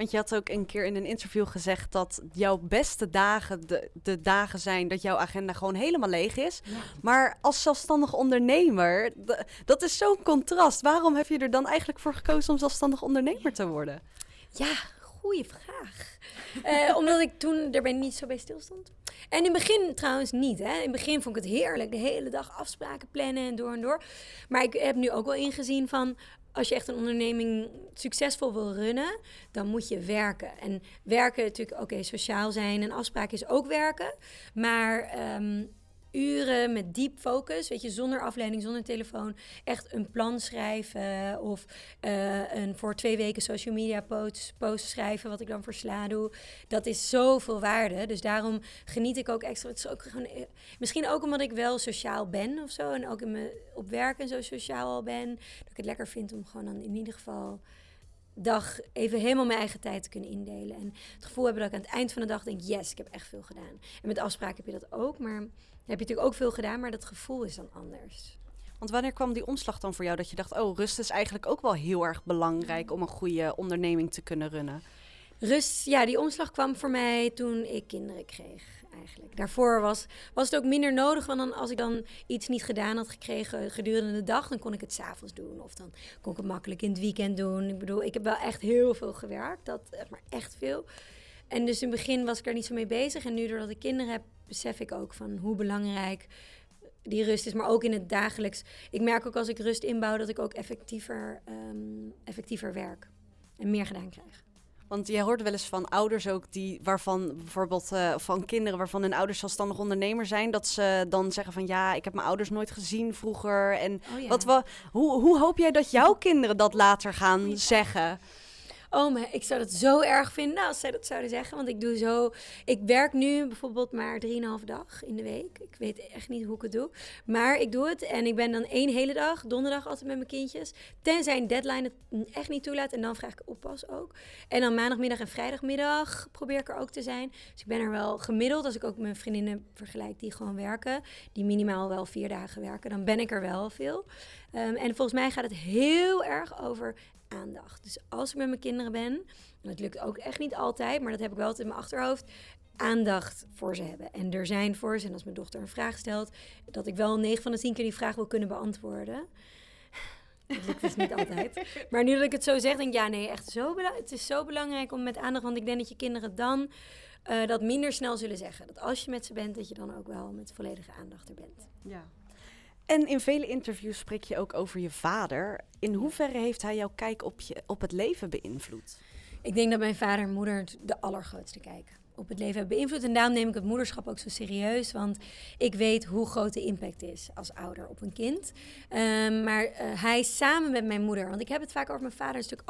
Want je had ook een keer in een interview gezegd dat jouw beste dagen de, de dagen zijn dat jouw agenda gewoon helemaal leeg is. Maar als zelfstandig ondernemer, dat is zo'n contrast. Waarom heb je er dan eigenlijk voor gekozen om zelfstandig ondernemer te worden? Ja, goede vraag. Eh, omdat ik toen er ben niet zo bij stilstond. En in het begin trouwens niet. Hè. In het begin vond ik het heerlijk. De hele dag afspraken plannen en door en door. Maar ik heb nu ook wel ingezien van... Als je echt een onderneming succesvol wil runnen, dan moet je werken. En werken natuurlijk, oké, sociaal zijn en afspraken is ook werken. Maar ehm, uren met diep focus, weet je, zonder afleiding, zonder telefoon, echt een plan schrijven of eh, een voor twee weken social media post, post schrijven, wat ik dan voor Sla doe. Dat is zoveel waarde. Dus daarom geniet ik ook extra. Het is ook gewoon, eh, misschien ook omdat ik wel sociaal ben of zo en ook in mijn, op werk en zo sociaal al ben, dat ik het lekker vind om gewoon dan in ieder geval dag even helemaal mijn eigen tijd te kunnen indelen. En het gevoel hebben dat ik aan het eind van de dag denk, yes, ik heb echt veel gedaan. En met afspraken heb je dat ook, maar heb je natuurlijk ook veel gedaan, maar dat gevoel is dan anders. Want wanneer kwam die omslag dan voor jou dat je dacht, oh, rust is eigenlijk ook wel heel erg belangrijk om een goede onderneming te kunnen runnen? Rust, ja, die omslag kwam voor mij toen ik kinderen kreeg. Eigenlijk. Daarvoor was, was het ook minder nodig, want dan, als ik dan iets niet gedaan had gekregen gedurende de dag, dan kon ik het s'avonds doen. Of dan kon ik het makkelijk in het weekend doen. Ik bedoel, ik heb wel echt heel veel gewerkt, dat, echt maar echt veel. En dus in het begin was ik er niet zo mee bezig. En nu doordat ik kinderen heb, besef ik ook van hoe belangrijk die rust is. Maar ook in het dagelijks. Ik merk ook als ik rust inbouw, dat ik ook effectiever, ehm, effectiever werk. En meer gedaan krijg. Want je hoort wel eens van ouders ook die waarvan bijvoorbeeld eh, van kinderen waarvan hun ouders zelfstandig ondernemer zijn, dat ze dan zeggen van ja, ik heb mijn ouders nooit gezien vroeger. En Oh ja. wat wa- hoe, hoe hoop jij dat jouw kinderen dat later gaan zeggen? Oh, maar ik zou dat zo erg vinden als zij dat zouden zeggen. Want ik doe zo... Ik werk nu bijvoorbeeld maar 3,5 dag in de week. Ik weet echt niet hoe ik het doe. Maar ik doe het en ik ben dan één hele dag, donderdag altijd met mijn kindjes. Tenzij een deadline het echt niet toelaat. En dan vraag ik oppas ook. En dan maandagmiddag en vrijdagmiddag probeer ik er ook te zijn. Dus ik ben er wel gemiddeld. Als ik ook mijn vriendinnen vergelijk die gewoon werken. Die minimaal wel vier dagen werken. Dan ben ik er wel veel. Ehm, en volgens mij gaat het heel erg over aandacht. Dus als ik met mijn kinderen ben, en dat lukt ook echt niet altijd, maar dat heb ik wel altijd in mijn achterhoofd, aandacht voor ze hebben. En er zijn voor ze, en als mijn dochter een vraag stelt, dat ik wel 9 van de 10 keer die vraag wil kunnen beantwoorden. Dat lukt dus niet altijd. Maar nu dat ik het zo zeg, denk ik, ja nee, echt zo het is zo belangrijk om met aandacht, want ik denk dat je kinderen dan eh, dat minder snel zullen zeggen. Dat als je met ze bent, dat je dan ook wel met volledige aandacht er bent. Ja. En in vele interviews spreek je ook over je vader. In hoeverre heeft hij jouw kijk op, je, op het leven beïnvloed? Ik denk dat mijn vader en moeder de allergrootste kijk op het leven hebben beïnvloed. En daarom neem ik het moederschap ook zo serieus. Want ik weet hoe groot de impact is als ouder op een kind. Ehm, maar eh, hij samen met mijn moeder. Want ik heb het vaak over mijn vader. Een stuk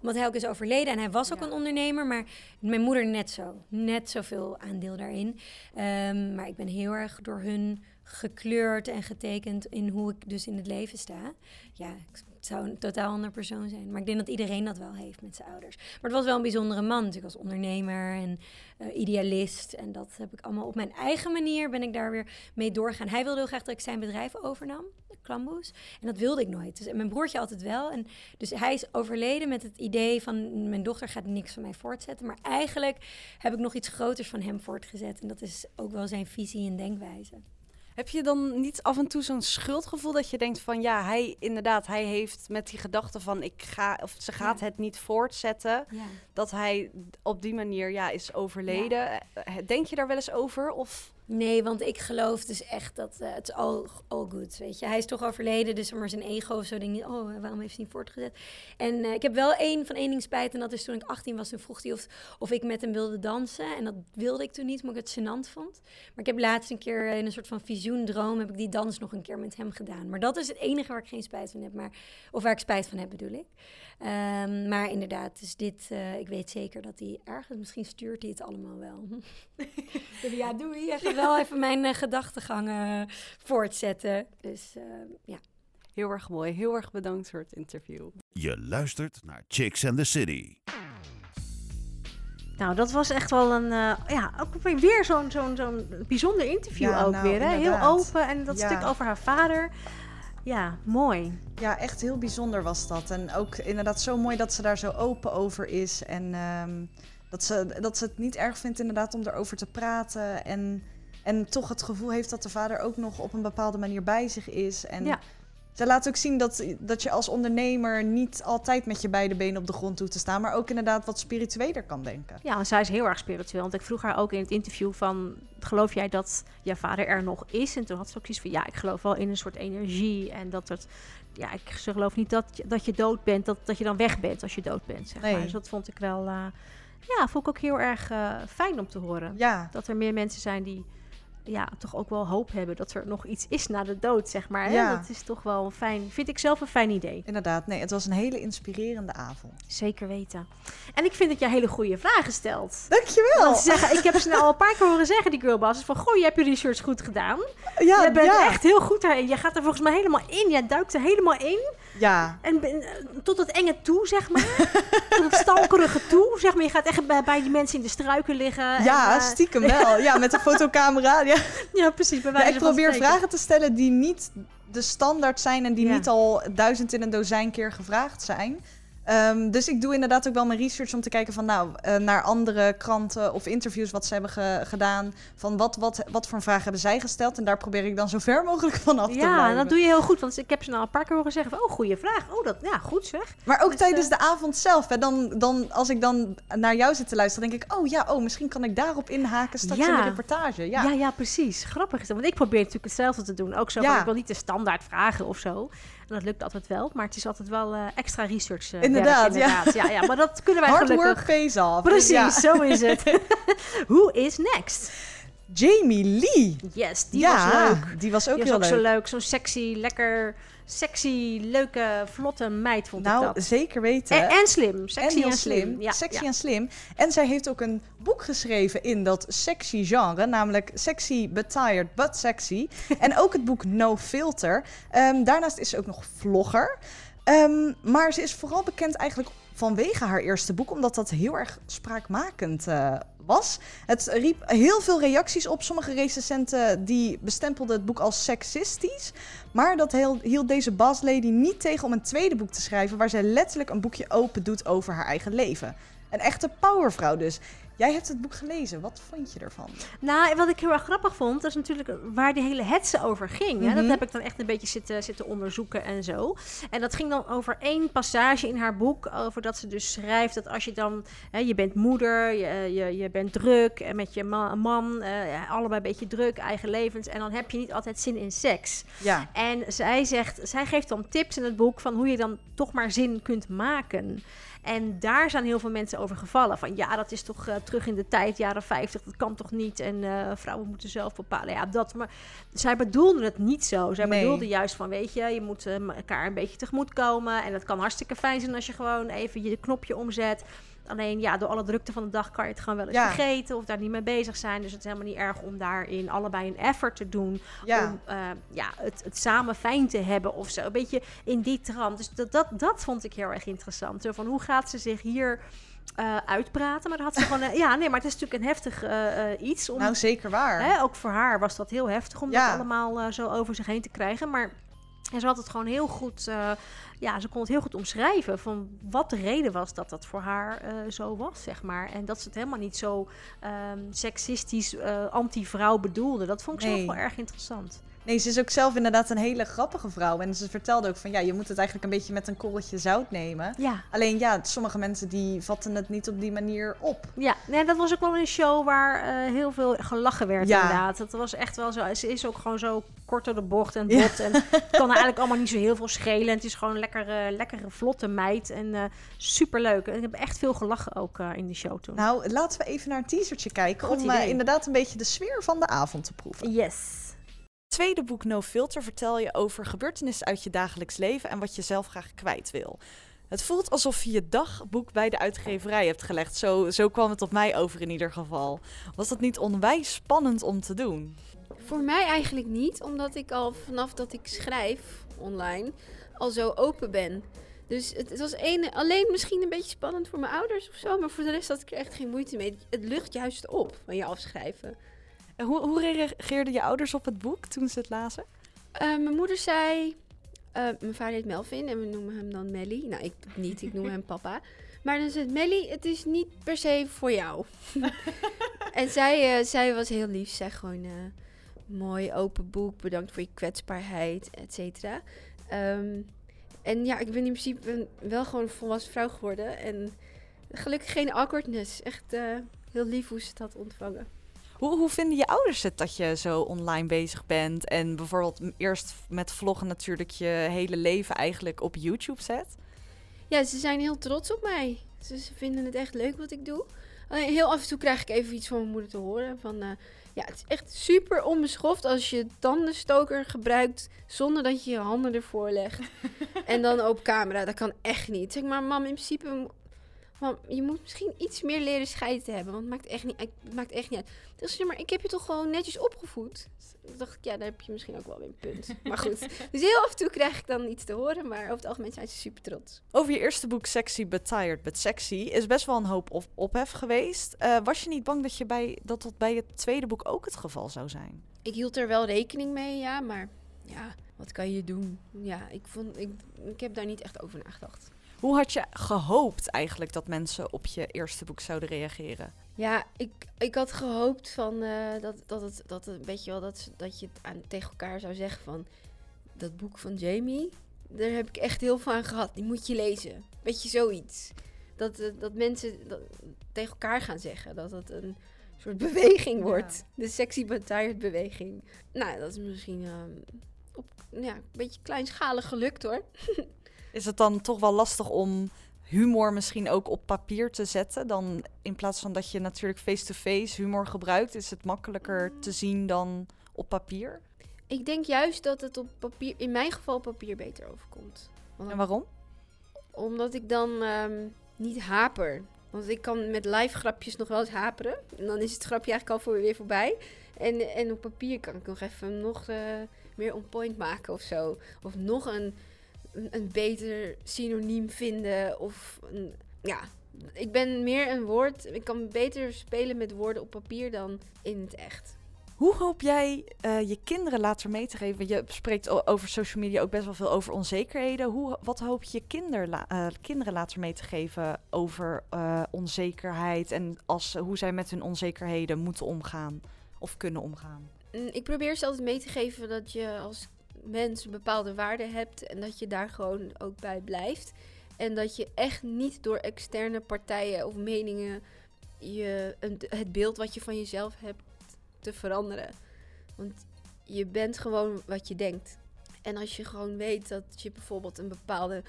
omdat hij ook is overleden. En hij was ook een ondernemer. Maar mijn moeder net zo. Net zoveel aandeel daarin. Ehm, maar ik ben heel erg door hun gekleurd en getekend in hoe ik dus in het leven sta. Ja, het zou een totaal ander persoon zijn. Maar ik denk dat iedereen dat wel heeft met zijn ouders. Maar het was wel een bijzondere man. Natuurlijk als ondernemer en eh, idealist. En dat heb ik allemaal op mijn eigen manier ben ik daar weer mee doorgaan. Hij wilde heel graag dat ik zijn bedrijf overnam, Klamboes. En dat wilde ik nooit. Dus, en mijn broertje altijd wel. En dus hij is overleden met het idee van mijn dochter gaat niks van mij voortzetten. Maar eigenlijk heb ik nog iets groters van hem voortgezet. En dat is ook wel zijn visie en denkwijze. Heb je dan niet af en toe zo'n schuldgevoel dat je denkt van ja, hij inderdaad, hij heeft met die gedachte van ik ga of ze gaat het niet voortzetten, Ja. dat hij op die manier ja is overleden. Eh, Denk je daar wel eens over of? Nee, want ik geloof dus echt dat eh, het all, all good, weet je. Hij is toch overleden, dus maar zijn ego of zo denk oh, waarom heeft hij niet voortgezet? En eh, ik heb wel één van één ding spijt en dat is toen ik 18 was, vroeg hij of, of ik met hem wilde dansen. En dat wilde ik toen niet, omdat ik het gênant vond. Maar ik heb laatst een keer eh, in een soort van visioendroom, heb ik die dans nog een keer met hem gedaan. Maar dat is het enige waar ik geen spijt van heb, maar, of waar ik spijt van heb bedoel ik. Ehm, maar inderdaad, dus dit, eh, ik weet zeker dat hij ergens, misschien stuurt hij het allemaal wel. ja, doei. Je gaat wel even mijn uh, gedachtegang uh, voortzetten. Dus uh, ja. Heel erg mooi. Heel erg bedankt voor het interview. Je luistert naar Chicks and the City. Nou, dat was echt wel een, uh, ja, ook weer zo'n zo'n zo'n bijzonder interview Ja, ook nou, weer. Hè? Heel open en dat Ja. stuk over haar vader. Ja, mooi. Ja, echt heel bijzonder was dat. En ook inderdaad zo mooi dat ze daar zo open over is. En ehm, dat, ze, dat ze het niet erg vindt inderdaad om erover te praten. En, en toch het gevoel heeft dat de vader ook nog op een bepaalde manier bij zich is. En Ja. Ze laat ook zien dat, dat je als ondernemer niet altijd met je beide benen op de grond toe te staan. Maar ook inderdaad wat spiritueler kan denken. Ja, en zij is heel erg spiritueel. Want ik vroeg haar ook in het interview van... geloof jij dat jouw vader er nog is? En toen had ze ook iets van... ja, ik geloof wel in een soort energie. En dat het... Ja, ik ze geloof niet dat je, dat je dood bent. Dat, dat je dan weg bent als je dood bent, zeg Nee. maar. Dus dat vond ik wel... eh, ja, vond ik ook heel erg eh, fijn om te horen. Ja. Dat er meer mensen zijn die... Ja, toch ook wel hoop hebben dat er nog iets is na de dood, zeg maar. Hè? Ja. Dat is toch wel een fijn... Vind ik zelf een fijn idee. Inderdaad, nee, het was een hele inspirerende avond. Zeker weten. En ik vind dat jij hele goede vragen stelt. Dankjewel. Want ze zeggen, ik heb ze nou al een paar keer horen zeggen, die girlbosses, van goh, je hebt je research goed gedaan. Ja, je bent ja. echt heel goed daarin. Je gaat er volgens mij helemaal in. Je duikt er helemaal in. Ja, En eh, tot het enge toe, zeg maar. tot het stalkerige toe, zeg maar. Je gaat echt bij, bij die mensen in de struiken liggen. ja en, eh, stiekem wel. Ja, met een fotocamera. Ja. Ja, precies. Bij Ja, ik probeer vragen te stellen die niet de standaard zijn en die Ja. niet al duizend in een dozijn keer gevraagd zijn. Ehm, dus ik doe inderdaad ook wel mijn research om te kijken van nou, eh, naar andere kranten of interviews wat ze hebben ge- gedaan. Van wat, wat, wat voor vragen hebben zij gesteld. En daar probeer ik dan zo ver mogelijk van af te Ja, blijven. dat doe je heel goed. Want ik heb ze nou een paar keer horen zeggen van, oh, goede vraag. Oh, dat, ja, goed zeg. Maar ook Dus, tijdens eh, de avond zelf. Hè, dan, dan, als ik dan naar jou zit te luisteren, denk ik... oh ja, oh, misschien kan ik daarop inhaken straks in Ja. de reportage. Ja, Ja. ja, precies. Grappig is dat. Want ik probeer natuurlijk hetzelfde te doen. Ook zo Ja. ik wil niet de standaard vragen of zo. En dat lukt altijd wel. Maar het is altijd wel eh, extra research eh, Inderdaad, werk, inderdaad. Ja. Ja, maar dat kunnen wij Hard gelukkig. work pays off. Precies, Ja. zo is het. Who is next? Jamie Lee. Yes, die ja, was leuk. die was ook Die was heel ook leuk. zo leuk. Zo'n sexy, lekker, sexy, leuke, vlotte meid vond Nou, ik dat. zeker weten. En, en slim. Sexy en slim. Ja, sexy ja. en slim. En zij heeft ook een boek geschreven in dat sexy genre, namelijk Sexy but Tired but Sexy. en ook het boek No Filter. Ehm, daarnaast is ze ook nog vlogger. Ehm, maar ze is vooral bekend eigenlijk vanwege haar eerste boek, omdat dat heel erg spraakmakend eh, was. Het riep heel veel reacties op. Sommige recensenten die bestempelden het boek als seksistisch. Maar dat hield deze boss lady niet tegen om een tweede boek te schrijven... waar zij letterlijk een boekje open doet over haar eigen leven. Een echte powervrouw dus. Jij hebt het boek gelezen. Wat vond je ervan? Nou, wat ik heel erg grappig vond, dat is natuurlijk waar die hele hetze over ging. hè. Mhm. Dat heb ik dan echt een beetje zitten, zitten onderzoeken en zo. En dat ging dan over één passage in haar boek, over dat ze dus schrijft dat als je dan, hè, je bent moeder, je, je, je bent druk en met je ma- man, eh, allebei een beetje druk, eigen levens, en dan heb je niet altijd zin in seks. Ja. En zij zegt, zij geeft dan tips in het boek van hoe je dan toch maar zin kunt maken. En daar zijn heel veel mensen over gevallen. Van ja, dat is toch eh, terug in de tijd, jaren 50, dat kan toch niet. En eh, vrouwen moeten zelf bepalen. Ja, dat. Maar zij bedoelde het niet zo. Zij Nee. bedoelde juist van, weet je, je moet eh, elkaar een beetje tegemoet komen. En dat kan hartstikke fijn zijn als je gewoon even je knopje omzet. Alleen ja, door alle drukte van de dag kan je het gewoon wel eens Ja. vergeten of daar niet mee bezig zijn. Dus het is helemaal niet erg om daarin allebei een effort te doen. Ja. Om eh, ja, het, het samen fijn te hebben of zo. Een beetje in die trant. Dus dat, dat, dat vond ik heel erg interessant. Zo van hoe gaat ze zich hier eh, uitpraten? Maar dat had ze gewoon. eh, ja, nee, maar het is natuurlijk een heftig iets. Om, Nou, zeker waar. Hè, ook voor haar was dat heel heftig om Ja. dat allemaal zo over zich heen te krijgen. Maar en ze had het gewoon heel goed, eh, ja, ze kon het heel goed omschrijven van wat de reden was dat dat voor haar eh, zo was, zeg maar. En dat ze het helemaal niet zo ehm, seksistisch, eh, anti-vrouw bedoelde. Dat vond ik Nee. zelf wel erg interessant. Nee, ze is ook zelf inderdaad een hele grappige vrouw. En ze vertelde ook van ja, je moet het eigenlijk een beetje met een korreltje zout nemen. Ja. Alleen ja, sommige mensen die vatten het niet op die manier op. Ja, nee, dat was ook wel een show waar eh, heel veel gelachen werd Ja. inderdaad. Dat was echt wel zo. Ze is ook gewoon zo kort door de bocht en Ja. bot. En het kan eigenlijk allemaal niet zo heel veel schelen. En het is gewoon een lekkere, lekkere vlotte meid. En eh superleuk. En ik heb echt veel gelachen ook eh, in de show toen. Nou, laten we even naar een teasertje kijken Goed om inderdaad een beetje de sfeer van de avond te proeven. Yes. Tweede boek No Filter vertel je over gebeurtenissen uit je dagelijks leven en wat je zelf graag kwijt wil. Het voelt alsof je je dagboek bij de uitgeverij hebt gelegd. Zo, zo kwam het op mij over in ieder geval. Was dat niet onwijs spannend om te doen? Voor mij eigenlijk niet, omdat ik al vanaf dat ik schrijf online al zo open ben. Dus het, was een, alleen misschien een beetje spannend voor mijn ouders of zo, maar voor de rest had ik er echt geen moeite mee. Het lucht juist op van je afschrijven. En hoe, hoe reageerden je ouders op het boek toen ze het lazen? Eh, mijn moeder zei, Eh, mijn vader heet Melvin en we noemen hem dan Melly. Nou, ik niet, ik noem hem papa. Maar dan zegt Melly, het is niet per se voor jou. en zij, eh, zij was heel lief. Zij gewoon, mooi open boek, bedankt voor je kwetsbaarheid, et cetera. Ehm, en ja, ik ben in principe wel gewoon een volwassen vrouw geworden. En gelukkig geen awkwardness. Echt heel lief hoe ze het had ontvangen. Hoe, hoe vinden je ouders het dat je zo online bezig bent en bijvoorbeeld eerst met vloggen natuurlijk je hele leven eigenlijk op YouTube zet? Ja, ze zijn heel trots op mij. Ze, vinden het echt leuk wat ik doe. Alleen heel af en toe krijg ik even iets van mijn moeder te horen. Van, eh, ja, het is echt super onbeschoft als je tandenstoker gebruikt zonder dat je je handen ervoor legt. en dan op camera. Dat kan echt niet. Zeg maar, mam, in principe... Mam, je moet misschien iets meer leren scheiden hebben. Want het maakt echt niet, het maakt echt niet uit. Dus zeg maar, ik heb je toch gewoon netjes opgevoed. Dacht ik, ja, daar heb je misschien ook wel weer een punt. Maar goed. Dus heel af en toe krijg ik dan iets te horen. Maar over het algemeen zijn ze super trots. Over je eerste boek Sexy But Tired But Sexy is best wel een hoop op ophef geweest. Eh, was je niet bang dat, je bij, dat dat bij het tweede boek ook het geval zou zijn? Ik hield er wel rekening mee, ja, maar ja, wat kan je doen? Ja, ik, vond, ik, ik heb daar niet echt over nagedacht. Hoe had je gehoopt eigenlijk dat mensen op je eerste boek zouden reageren? Ja, ik, ik had gehoopt van, eh, dat, dat het, dat het, weet je wel, dat, dat je het aan, tegen elkaar zou zeggen van, dat boek van Jamie, daar heb ik echt heel veel aan gehad. Die moet je lezen. Weet je, zoiets. Dat, eh, dat mensen dat, tegen elkaar gaan zeggen. Dat het een soort beweging wordt. De sexy but tired beweging. Nou, dat is misschien ehm, op, ja, een beetje kleinschalig gelukt hoor. Is het dan toch wel lastig om humor misschien ook op papier te zetten? Dan in plaats van dat je natuurlijk face-to-face humor gebruikt, is het makkelijker te zien dan op papier? Ik denk juist dat het op papier, in mijn geval papier beter overkomt. Want En waarom? Omdat ik dan ehm, niet haper. Want ik kan met live grapjes nog wel eens haperen. En dan is het grapje eigenlijk al voor, weer voorbij. En, en op papier kan ik nog even nog eh, meer on point maken of zo. Of nog een, een, een beter synoniem vinden. Of een, ja, ik ben meer een woord. Ik kan beter spelen met woorden op papier dan in het echt. Hoe hoop jij eh, je kinderen later mee te geven? Je spreekt over social media ook best wel veel over onzekerheden. Hoe, wat hoop je je kinder, la- eh, kinderen later mee te geven over eh, onzekerheid en als, hoe zij met hun onzekerheden moeten omgaan of kunnen omgaan? Mm, Ik probeer ze altijd mee te geven dat je als mens een bepaalde waarde hebt en dat je daar gewoon ook bij blijft. En dat je echt niet door externe partijen of meningen je, het beeld wat je van jezelf hebt te veranderen. Want je bent gewoon wat je denkt. En als je gewoon weet dat je bijvoorbeeld een bepaalde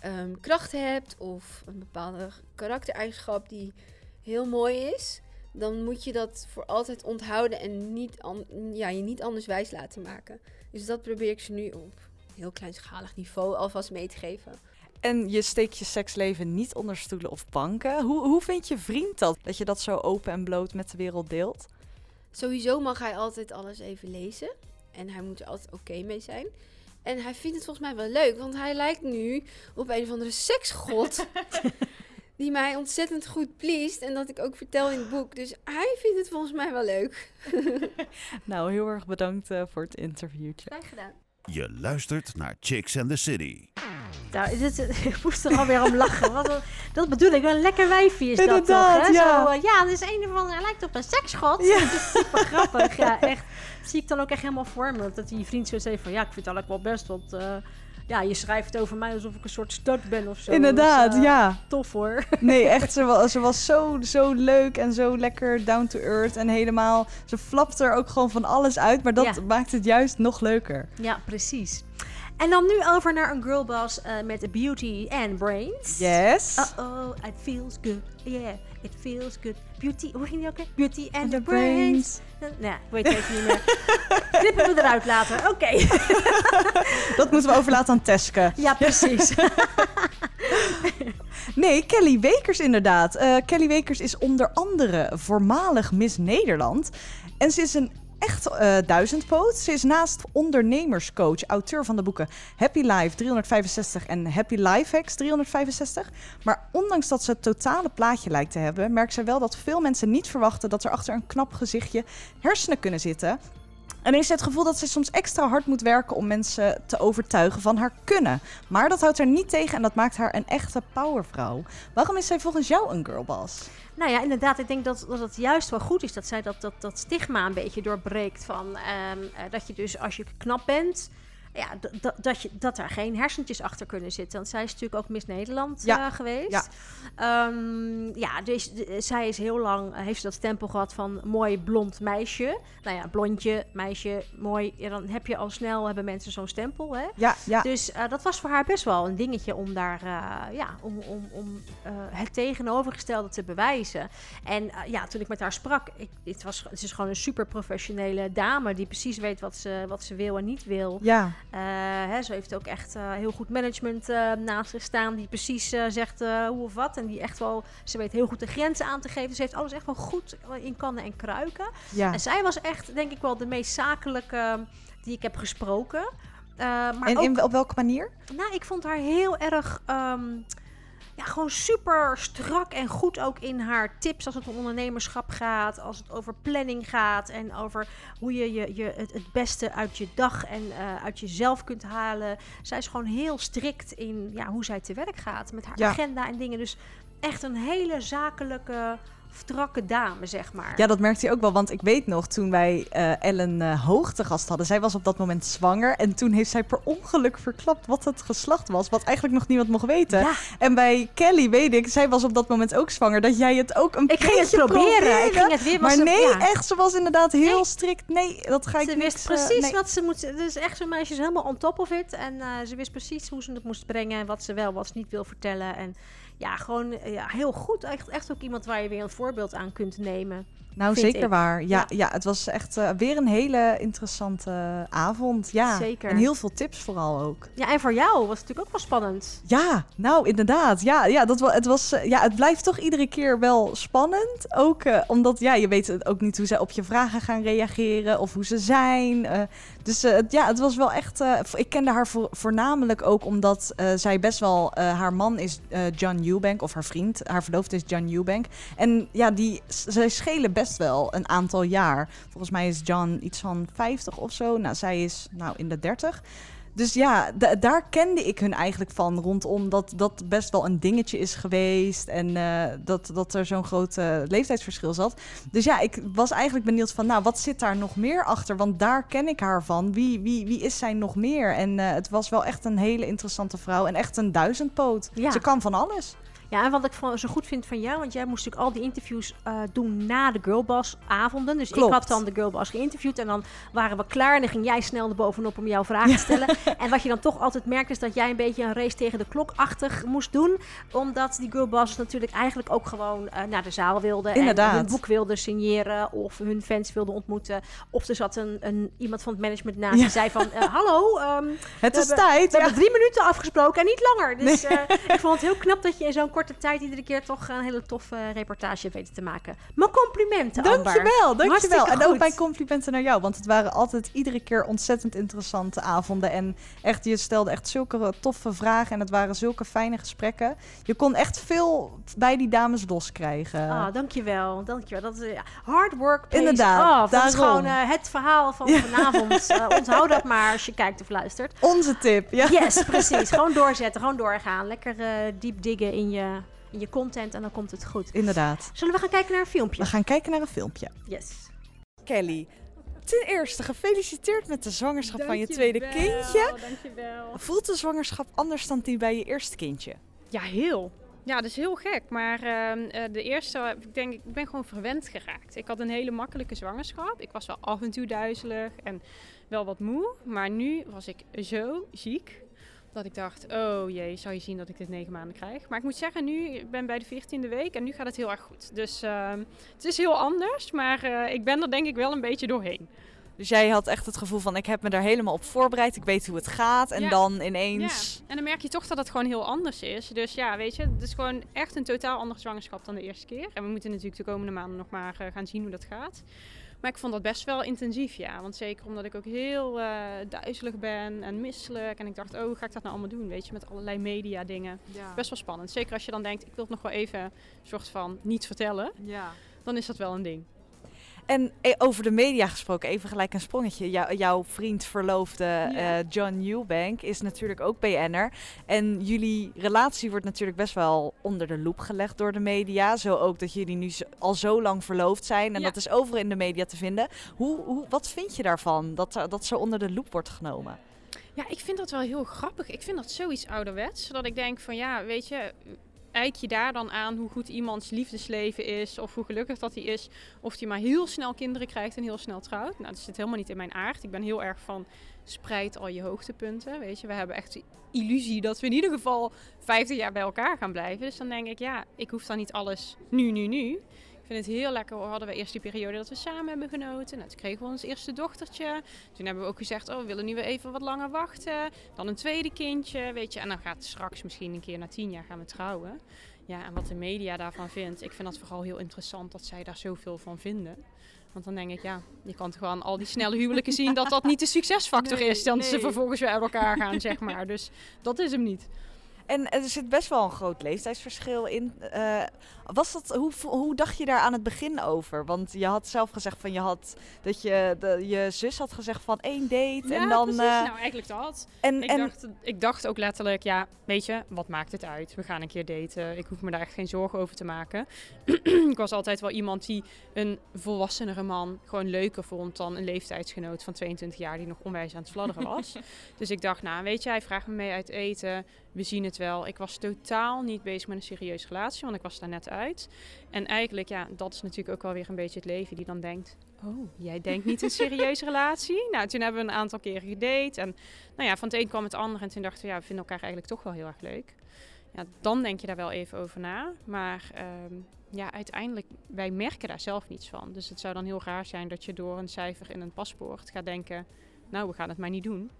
ehm, kracht hebt of een bepaalde karaktereigenschap die heel mooi is, dan moet je dat voor altijd onthouden en niet ja, je niet anders wijs laten maken. Dus dat probeer ik ze nu op heel kleinschalig niveau alvast mee te geven. En je steekt je seksleven niet onder stoelen of banken. Hoe, hoe vindt je vriend dat? Dat je dat zo open en bloot met de wereld deelt? Sowieso mag hij altijd alles even lezen. En hij moet er altijd oké mee zijn. En hij vindt het volgens mij wel leuk, want hij lijkt nu op een of andere seksgod. die mij ontzettend goed pleest. En dat ik ook vertel in het boek. Dus hij vindt het volgens mij wel leuk. Nou, heel erg bedankt eh, voor het interviewtje. Graag gedaan. Je luistert naar Chicks and the City. Nou, dit, ik moest er alweer om lachen. Wat een- dat bedoel ik, wel een lekker wijfje is dat toch? Hè? ja. Zo, eh, ja, dat is een of andere, hij lijkt op een seksgod. Ja. Dat is super grappig. Ja, echt. Zie ik dan ook echt helemaal voor me. Dat die vriend zo zei van, ja, ik vind het eigenlijk wel best, want... eh, ja, je schrijft over mij alsof ik een soort stud ben of zo. Inderdaad, Dus, eh, ja. Tof hoor. Nee, echt, ze was, ze was zo, zo leuk en zo lekker down to earth. En helemaal, ze flapt er ook gewoon van alles uit. Maar dat Ja. maakt het juist nog leuker. Ja, precies. En dan nu over naar een girlboss eh met beauty and brains. Yes. Uh-oh, it feels good. Yeah, it feels good. Beauty, hoe ging die ook? Beauty and the, the brains. Nou, weet het even niet meer. Knippen we eruit later. Oké. Dat moeten we overlaten aan Teske. ja, precies. Nee, Kelly Wekers inderdaad. Eh, Kelly Wekers is onder andere voormalig Miss Nederland. En ze is een echt eh duizendpoot. Ze is naast ondernemerscoach, auteur van de boeken Happy Life 365 en Happy Life Hacks 365. Maar ondanks dat ze het totale plaatje lijkt te hebben, merkt zij wel dat veel mensen niet verwachten dat er achter een knap gezichtje hersenen kunnen zitten. En ze het gevoel dat ze soms extra hard moet werken om mensen te overtuigen van haar kunnen. Maar dat houdt haar niet tegen en dat maakt haar een echte powervrouw. Waarom is zij volgens jou een girlboss? Nou ja, inderdaad. Ik denk dat, dat het juist wel goed is dat zij dat, dat, dat stigma een beetje doorbreekt. Van, ehm, eh, dat je dus als je knap bent, ja, dat, je, dat daar geen hersentjes achter kunnen zitten. Want zij is natuurlijk ook Miss Nederland Ja, eh, geweest. ja. Ehm, ja, dus zij is heel lang, heeft ze dat stempel gehad van mooi blond meisje. Nou ja, blondje, meisje, mooi. Ja, dan heb je al snel, hebben mensen zo'n stempel, hè? Ja, ja. Dus eh, dat was voor haar best wel een dingetje om daar, eh, ja, om, om, om het tegenovergestelde te bewijzen. En ja, toen ik met haar sprak, ik, het, was, het is gewoon een super professionele dame die precies weet wat ze, wat ze wil en niet wil. Ja. Eh, hè, ze heeft ook echt eh, heel goed management eh, naast zich staan, die precies zegt hoe of wat. En die echt wel, ze weet heel goed de grenzen aan te geven. Ze heeft alles echt wel goed in kannen en kruiken. Ja. En zij was echt, denk ik wel, de meest zakelijke die ik heb gesproken. Maar en ook, in, op welke manier? nou, ik vond haar heel erg. ehm, ja, gewoon super strak en goed ook in haar tips als het om ondernemerschap gaat, als het over planning gaat en over hoe je, je, je het, het beste uit je dag en eh, uit jezelf kunt halen. Zij is gewoon heel strikt in ja, hoe zij te werk gaat met haar Ja. agenda en dingen. Dus echt een hele zakelijke, strakke dame, zeg maar. Ja, dat merkte hij ook wel. Want ik weet nog, toen wij eh, Ellen eh Hoog te gast hadden... zij was op dat moment zwanger. En toen heeft zij per ongeluk verklapt wat het geslacht was. Wat eigenlijk nog niemand mocht weten. Ja. En bij Kelly weet ik, zij was op dat moment ook zwanger... dat jij het ook een Ik ging het proberen. Ik ging het weer, Maar nee, ja. echt, ze was inderdaad heel strikt. Nee, dat ga ik Ze niet... wist eh, precies nee. wat ze moet. Dus echt zo'n meisje is helemaal on top of it. En eh, ze wist precies hoe ze het moest brengen. En wat ze wel, wat ze niet wil vertellen. En ja, gewoon eh, ja, heel goed. Echt, echt ook iemand waar je weer een voorbeeld aan kunt nemen. Nou, zeker ik. waar. Ja, ja. het was echt eh, weer een hele interessante avond. Ja, Zeker. En heel veel tips vooral ook. Ja, en voor jou was het natuurlijk ook wel spannend. Ja, nou inderdaad. Ja, ja, dat, het, was, eh, ja, het blijft toch iedere keer wel spannend. Ook omdat ja, je weet ook niet hoe zij op je vragen gaan reageren of hoe ze zijn. Dus eh, ja, het was wel echt. eh, ik kende haar voor, voornamelijk ook omdat eh, zij best wel. haar man is John Eubank, of haar vriend. Haar verloofde is John Eubank. En ja, die, zij schelen best wel een aantal jaar. Volgens mij is John iets van 50 of zo. Nou, zij is nou in de 30. Dus ja, da- daar kende ik hun eigenlijk van rondom dat dat best wel een dingetje is geweest. En eh, dat, dat er zo'n groot leeftijdsverschil zat. Dus ja, ik was eigenlijk benieuwd van, nou, wat zit daar nog meer achter? Want daar ken ik haar van. Wie, wie, wie is zij nog meer? En eh, het was wel echt een hele interessante vrouw. En echt een duizendpoot. Ja. Ze kan van alles. Ja, en wat ik zo goed vind van jou, want jij moest natuurlijk al die interviews eh, doen na de Girlboss avonden. Dus Klopt. ik had dan de Girlboss geïnterviewd en dan waren we klaar en dan ging jij snel erbovenop om jouw vragen te stellen. en wat je dan toch altijd merkt is dat jij een beetje een race tegen de klok-achtig moest doen. Omdat die Girlboss natuurlijk eigenlijk ook gewoon eh, naar de zaal wilden. Inderdaad. En hun boek wilden signeren of hun fans wilden ontmoeten. Of er zat een, een, iemand van het management naast Ja. die zei van, eh, hallo, ehm, Het is hebben- tijd, We ja. hebben drie minuten afgesproken en niet langer. Dus Nee. ik vond het heel knap dat je in zo'n korte tijd iedere keer toch een hele toffe reportage weten te maken. Mijn complimenten, Amber. Dankjewel, dankjewel. Hartstikke En ook mijn complimenten naar jou. Want het waren altijd iedere keer ontzettend interessante avonden. En echt, je stelde echt zulke toffe vragen. En het waren zulke fijne gesprekken. Je kon echt veel bij die dames loskrijgen. Ah, dankjewel, dankjewel. Dat is, ja, hard work pays Inderdaad. Dat is gewoon eh, het verhaal van vanavond. Eh, onthoud dat maar als je kijkt of luistert. Onze tip, ja. Yes, precies. Gewoon doorzetten, gewoon doorgaan. Lekker eh, diep diggen in je, in je content en dan komt het goed. Inderdaad. Zullen we gaan kijken naar een filmpje? We gaan kijken naar een filmpje. Yes. Kelly, ten eerste gefeliciteerd met de zwangerschap van je tweede kindje. Dankjewel. Voelt de zwangerschap anders dan die bij je eerste kindje? Ja, heel. Ja, dat is heel gek. Maar ehm, eh, de eerste, ik denk, ik ben gewoon verwend geraakt. Ik had een hele makkelijke zwangerschap. Ik was wel af en toe duizelig en wel wat moe. Maar nu was ik zo ziek dat ik dacht, oh jee, zou je zien dat ik dit negen maanden krijg. Maar ik moet zeggen, nu ik ben bij de 14e week en nu gaat het heel erg goed. Dus ehm, het is heel anders, maar eh, ik ben er denk ik wel een beetje doorheen. Dus jij had echt het gevoel van ik heb me daar helemaal op voorbereid. Ik weet hoe het gaat. En Ja. dan ineens... Ja, en dan merk je toch dat het gewoon heel anders is. Dus ja, weet je, het is gewoon echt een totaal andere zwangerschap dan de eerste keer. En we moeten natuurlijk de komende maanden nog maar eh, gaan zien hoe dat gaat. Maar ik vond dat best wel intensief, ja. Want zeker omdat ik ook heel eh, duizelig ben en misselijk. En ik dacht, oh, hoe ga ik dat nou allemaal doen? Weet je, met allerlei media dingen. Ja. Best wel spannend. Zeker als je dan denkt, ik wil het nog wel even een soort van niet vertellen. Ja. Dan is dat wel een ding. En eh, over de media gesproken, even gelijk een sprongetje. Jou- jouw vriend verloofde eh, John Newbank is natuurlijk ook BN'er. En jullie relatie wordt natuurlijk best wel onder de loep gelegd door de media. Zo ook dat jullie nu al zo lang verloofd zijn. En Ja. dat is overal in de media te vinden. Hoe, hoe, wat vind je daarvan, dat, er- dat zo onder de loep wordt genomen? Ja, ik vind dat wel heel grappig. Ik vind dat zoiets ouderwets. Dat ik denk van ja, weet je, eik je daar dan aan hoe goed iemands liefdesleven is. Of hoe gelukkig dat hij is. Of hij maar heel snel kinderen krijgt en heel snel trouwt. Nou, dat zit helemaal niet in mijn aard. Ik ben heel erg van spreid al je hoogtepunten. Weet je, we hebben echt de illusie dat we in ieder geval 50 jaar bij elkaar gaan blijven. Dus dan denk ik, ja, ik hoef dan niet alles nu, nu, nu. Ik vind het heel lekker. Hadden we eerst die periode dat we samen hebben genoten. Nou, toen kregen we ons eerste dochtertje. Toen hebben we ook gezegd, oh, we willen nu weer even wat langer wachten. Dan een tweede kindje, weet je. En dan gaat straks misschien een keer na tien jaar gaan we trouwen. Ja, en wat de media daarvan vindt. Ik vind dat vooral heel interessant dat zij daar zoveel van vinden. Want dan denk ik, ja, je kan toch gewoon al die snelle huwelijken zien dat dat niet de succesfactor Nee, is. Dan ze vervolgens weer uit elkaar gaan, zeg maar. Dus dat is hem niet. En er zit best wel een groot leeftijdsverschil in. Eh, was dat, hoe, hoe dacht je daar aan het begin over? Want je had zelf gezegd van je had dat je de, je zus had gezegd van één date Ja, en dan. precies. eh, nou, eigenlijk dat. en- ik, en- dacht, ik dacht ook letterlijk, ja, weet je, wat maakt het uit? We gaan een keer daten. Ik hoef me daar echt geen zorgen over te maken. ik was altijd wel iemand die een volwassenere man gewoon leuker vond dan een leeftijdsgenoot van 22 jaar die nog onwijs aan het fladderen was. dus ik dacht, nou, weet je, hij vraagt me mee uit eten. We zien het wel. Ik was totaal niet bezig met een serieuze relatie, want ik was daar net uit. En eigenlijk, ja, dat is natuurlijk ook wel weer een beetje het leven die dan denkt... Oh, jij denkt niet een serieuze relatie? Nou, toen hebben we een aantal keren gedate. En nou ja, van het een kwam het ander. En toen dachten we, ja, we vinden elkaar eigenlijk toch wel heel erg leuk. Ja, dan denk je daar wel even over na. Maar ehm, ja, uiteindelijk, wij merken daar zelf niets van. Dus het zou dan heel raar zijn dat je door een cijfer in een paspoort gaat denken... Nou, we gaan het maar niet doen.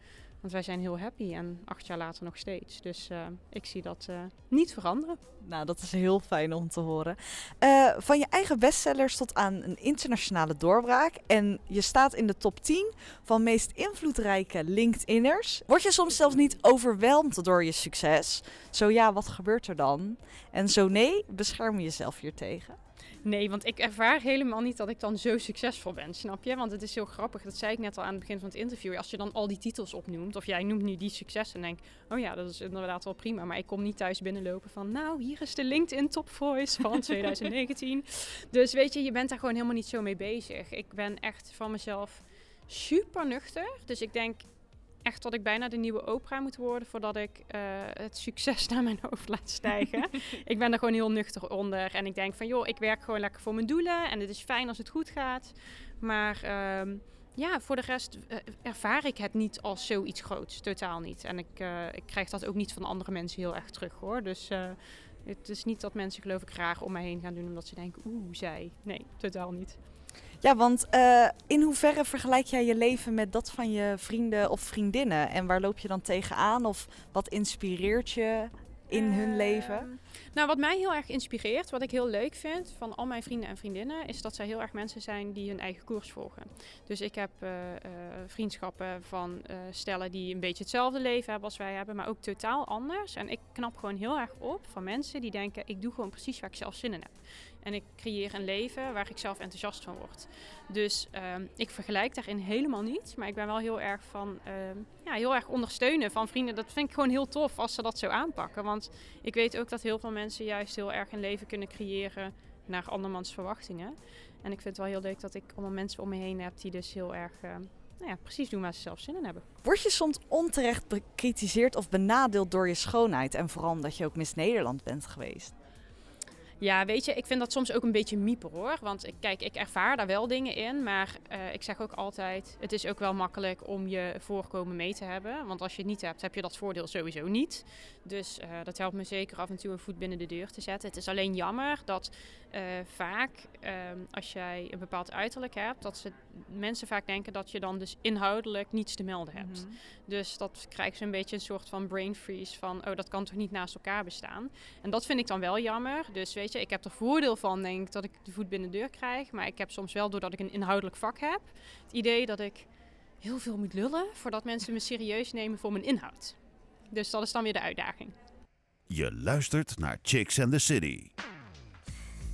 Want wij zijn heel happy en acht jaar later nog steeds. Dus eh, ik zie dat eh, niet veranderen. Nou, dat is heel fijn om te horen. Eh, van je eigen bestsellers tot aan een internationale doorbraak. En je staat in de top 10 van meest invloedrijke LinkedInners. Word je soms zelfs niet overweldigd door je succes? Zo ja, wat gebeurt er dan? En zo nee, bescherm je jezelf hier tegen? Nee, want ik ervaar helemaal niet dat ik dan zo succesvol ben, snap je? Want het is heel grappig, dat zei ik net al aan het begin van het interview. Als je dan al die titels opnoemt, of jij noemt nu die succes en denk, oh ja, dat is inderdaad wel prima. Maar ik kom niet thuis binnenlopen van, nou, hier is de LinkedIn Top Voice van 2019. dus weet je, je bent daar gewoon helemaal niet zo mee bezig. Ik ben echt van mezelf super nuchter. Dus ik denk echt dat ik bijna de nieuwe Oprah moet worden voordat ik eh, het succes naar mijn hoofd laat stijgen. ik ben er gewoon heel nuchter onder en ik denk van joh, ik werk gewoon lekker voor mijn doelen en het is fijn als het goed gaat. Maar ehm, ja, voor de rest eh, ervaar ik het niet als zoiets groots, totaal niet. En ik, eh, ik krijg dat ook niet van andere mensen heel erg terug hoor. Dus het is niet dat mensen geloof ik graag om mij heen gaan doen omdat ze denken, oeh, zij. Nee, totaal niet. Ja, want eh, in hoeverre vergelijk jij je leven met dat van je vrienden of vriendinnen? En waar loop je dan tegenaan? Of wat inspireert je in hun leven? Nou, wat mij heel erg inspireert, wat ik heel leuk vind van al mijn vrienden en vriendinnen, is dat zij heel erg mensen zijn die hun eigen koers volgen. Dus ik heb eh, eh, vriendschappen van stellen die een beetje hetzelfde leven hebben als wij hebben, maar ook totaal anders. En ik knap gewoon heel erg op van mensen die denken, ik doe gewoon precies waar ik zelf zin in heb. En ik creëer een leven waar ik zelf enthousiast van word. Dus ehm, ik vergelijk daarin helemaal niet. Maar ik ben wel heel erg van ehm, ja, heel erg ondersteunen van vrienden. Dat vind ik gewoon heel tof als ze dat zo aanpakken. Want ik weet ook dat heel veel mensen juist heel erg een leven kunnen creëren naar andermans verwachtingen. En ik vind het wel heel leuk dat ik allemaal mensen om me heen heb die dus heel erg ehm, nou ja, precies doen waar ze zelf zin in hebben. Word je soms onterecht bekritiseerd of benadeeld door je schoonheid? En vooral omdat je ook Miss Nederland bent geweest. Ja, weet je, ik vind dat soms ook een beetje mieper hoor. Want ik, kijk, ik ervaar daar wel dingen in. Maar eh, ik zeg ook altijd, het is ook wel makkelijk om je voorkomen mee te hebben. Want als je het niet hebt, heb je dat voordeel sowieso niet. Dus eh, dat helpt me zeker af en toe een voet binnen de deur te zetten. Het is alleen jammer dat eh, vaak, ehm, als jij een bepaald uiterlijk hebt, dat ze, mensen vaak denken dat je dan dus inhoudelijk niets te melden hebt. Mhm. Dus dat krijgt ze een beetje een soort van brain freeze van, oh, dat kan toch niet naast elkaar bestaan. En dat vind ik dan wel jammer. Dus weet je, ik heb er voordeel van, denk ik, dat ik de voet binnen de deur krijg. Maar ik heb soms wel, doordat ik een inhoudelijk vak heb, het idee dat ik heel veel moet lullen voordat mensen me serieus nemen voor mijn inhoud. Dus dat is dan weer de uitdaging. Je luistert naar Chicks and the City.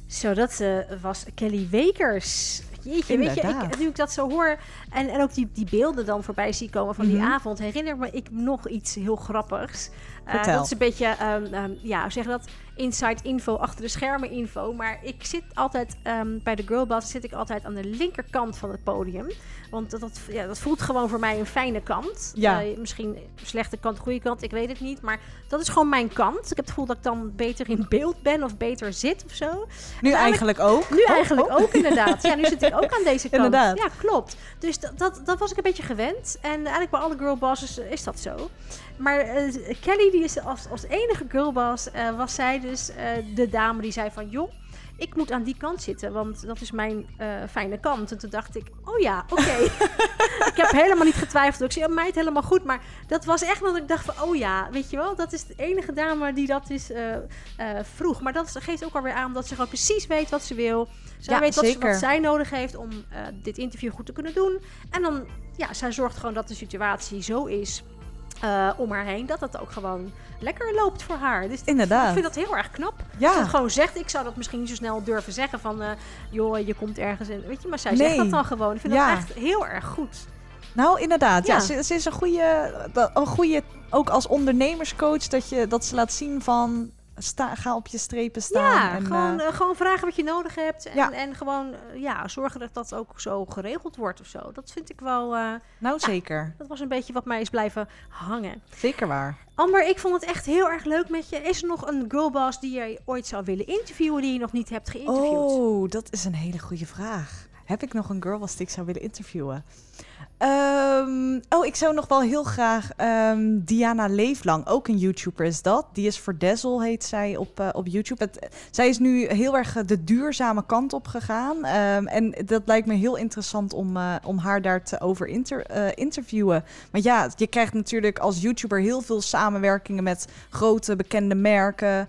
Zo, dat eh, was Kelly Wekers. Jeetje, weet je, ik, nu ik dat zo hoor en, en ook die, die beelden dan voorbij zie komen van die Mhm. avond, herinner me ik nog iets heel grappigs. Eh, Vertel. dat is een beetje, ehm, ehm, ja, hoe zeg je dat? Inside info, achter de schermen info. Maar ik zit altijd ehm, bij de Girlboss zit ik altijd aan de linkerkant van het podium. Want dat, dat, ja, dat voelt gewoon voor mij een fijne kant. Ja. Eh, misschien slechte kant, goede kant, ik weet het niet. Maar dat is gewoon mijn kant. Ik heb het gevoel dat ik dan beter in beeld ben of beter zit of zo. Nu En eigenlijk ook. Nu Oh, eigenlijk oh. ook, inderdaad. Ja, nu zit ik ook aan deze kant. Inderdaad. Ja, klopt. Dus dat, dat, dat was ik een beetje gewend. En eigenlijk bij alle girlbosses is dat zo. Maar eh, Kelly, die is als, als enige girlboss, eh, was zij dus eh, de dame die zei van... joh, ik moet aan die kant zitten, want dat is mijn fijne kant. En toen dacht ik, oh ja, oké. ik heb helemaal niet getwijfeld. Ik zei, oh, meid, helemaal goed. Maar dat was echt dat ik dacht van, oh ja, weet je wel. Dat is de enige dame die dat is vroeg. Maar dat geeft ook alweer aan dat ze gewoon precies weet wat ze wil. Zij Ja, weet wat, ze- wat zij nodig heeft om dit interview goed te kunnen doen. En dan, ja, zij zorgt gewoon dat de situatie zo is eh, om haar heen. Dat het ook gewoon lekker loopt voor haar. Dus Inderdaad. Ik vind dat heel erg knap. Ja. Het gewoon zegt. Ik zou dat misschien niet zo snel durven zeggen van... eh, joh, je komt ergens in. Weet je, maar zij zegt dat dan gewoon. Ik vind Ja. dat echt heel erg goed. Nou, inderdaad. Ja, Ja. ze, ze is een goede, dat- een goede, ook als ondernemerscoach, dat, je, dat ze laat zien van, sta, ga op je strepen staan. Ja, en, gewoon, eh, eh, gewoon vragen wat je nodig hebt. En, Ja. en gewoon eh, ja, zorgen dat dat ook zo geregeld wordt of zo. Dat vind ik wel... nou, ja, zeker. dat was een beetje wat mij is blijven hangen. Zeker waar. Amber, ik vond het echt heel erg leuk met je. Is er nog een girlboss die jij ooit zou willen interviewen... die je nog niet hebt geïnterviewd? Oh, dat is een hele goede vraag. Heb ik nog een girlboss die ik zou willen interviewen? Ehm, oh, ik zou nog wel heel graag ehm, Diana Leeflang, ook een YouTuber is dat. Die is voor Dazzle, heet zij op, eh, op YouTube. Zij is nu heel erg eh, de duurzame kant op gegaan. Ehm, en dat lijkt me heel interessant om, eh, om haar daar te over inter, interviewen. Want ja, je krijgt natuurlijk als YouTuber heel veel samenwerkingen met grote bekende merken,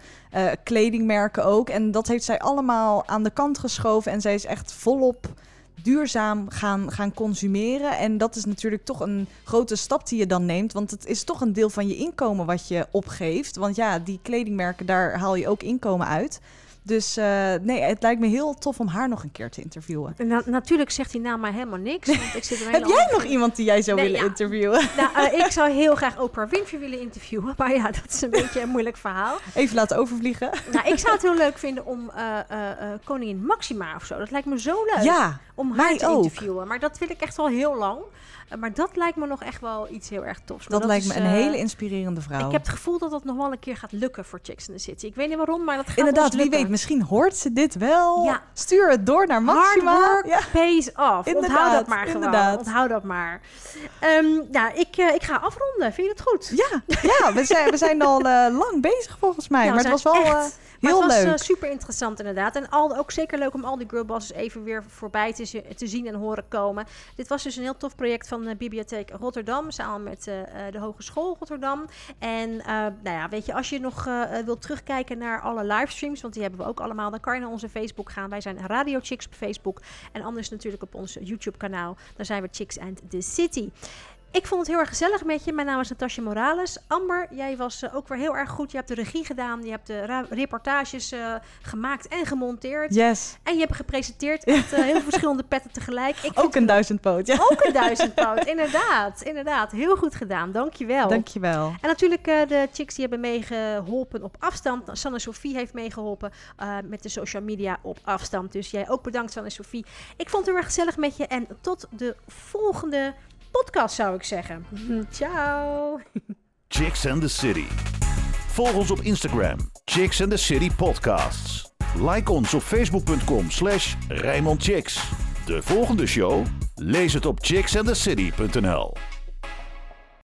kledingmerken ook. En dat heeft zij allemaal aan de kant geschoven. En zij is echt volop duurzaam gaan, gaan consumeren. En dat is natuurlijk toch een grote stap die je dan neemt. Want het is toch een deel van je inkomen wat je opgeeft. Want ja, die kledingmerken, daar haal je ook inkomen uit. Dus eh, nee, het lijkt me heel tof om haar nog een keer te interviewen. Na- natuurlijk zegt die naam mij helemaal niks. Want ik zit er Heb jij nog iemand die jij zou Nee, willen ja. interviewen? Nou, eh, ik zou heel graag Oprah Winfrey willen interviewen. Maar ja, dat is een beetje een moeilijk verhaal. Even laten overvliegen. Nou, ik zou het heel leuk vinden om eh, koningin Maxima of zo. Dat lijkt me zo leuk. Ja, om haar te ook. interviewen. Maar dat wil ik echt al heel lang. Maar dat lijkt me nog echt wel iets heel erg tofs. Maar Dat, lijkt is, me een hele inspirerende vrouw. Ik heb het gevoel dat dat nog wel een keer gaat lukken voor Chicks in the City. Ik weet niet waarom, maar dat gaat Inderdaad, wie weet, misschien hoort ze dit wel. Ja. Stuur het door naar Maxima. Hard work Ja. pays off. Onthoud Inderdaad, dat maar gewoon. inderdaad. Onthoud dat maar. Ehm nou, ik, eh, ik ga afronden. Vind je dat goed? Ja, ja we, zijn, we zijn al eh, lang bezig volgens mij. We maar het was wel echt- eh, Maar heel het was leuk. super interessant inderdaad. En al, ook zeker leuk om al die girlbosses even weer voorbij te, zi- te zien en horen komen. Dit was dus een heel tof project van de Bibliotheek Rotterdam. Samen met de Hogeschool Rotterdam. En nou ja, weet je, als je nog wilt terugkijken naar alle livestreams. Want die hebben we ook allemaal. Dan kan je naar onze Facebook gaan. Wij zijn Radio Chicks op Facebook. En anders natuurlijk op ons YouTube kanaal. Daar zijn we Chicks and the City. Ik vond het heel erg gezellig met je. Mijn naam is Natasja Morales. Amber, jij was eh, ook weer heel erg goed. Je hebt de regie gedaan. Je hebt de reportages eh, gemaakt en gemonteerd. Yes. En je hebt gepresenteerd met eh, heel verschillende petten tegelijk. Ik Ook een duizendpoot, ja. Ook een duizendpoot, inderdaad. Inderdaad, heel goed gedaan. Dankjewel. Dankjewel. En natuurlijk de chicks die hebben meegeholpen op afstand. Sanne Sophie heeft meegeholpen eh, met de social media op afstand. Dus jij ook bedankt, Sanne Sophie. Ik vond het heel erg gezellig met je. En tot de volgende podcast, zou ik zeggen. Ciao. Chicks and the City. Volg ons op Instagram, Chicks and the City Podcasts. Like ons op facebook.com slash. De volgende show? Lees het op chicksandthecity.nl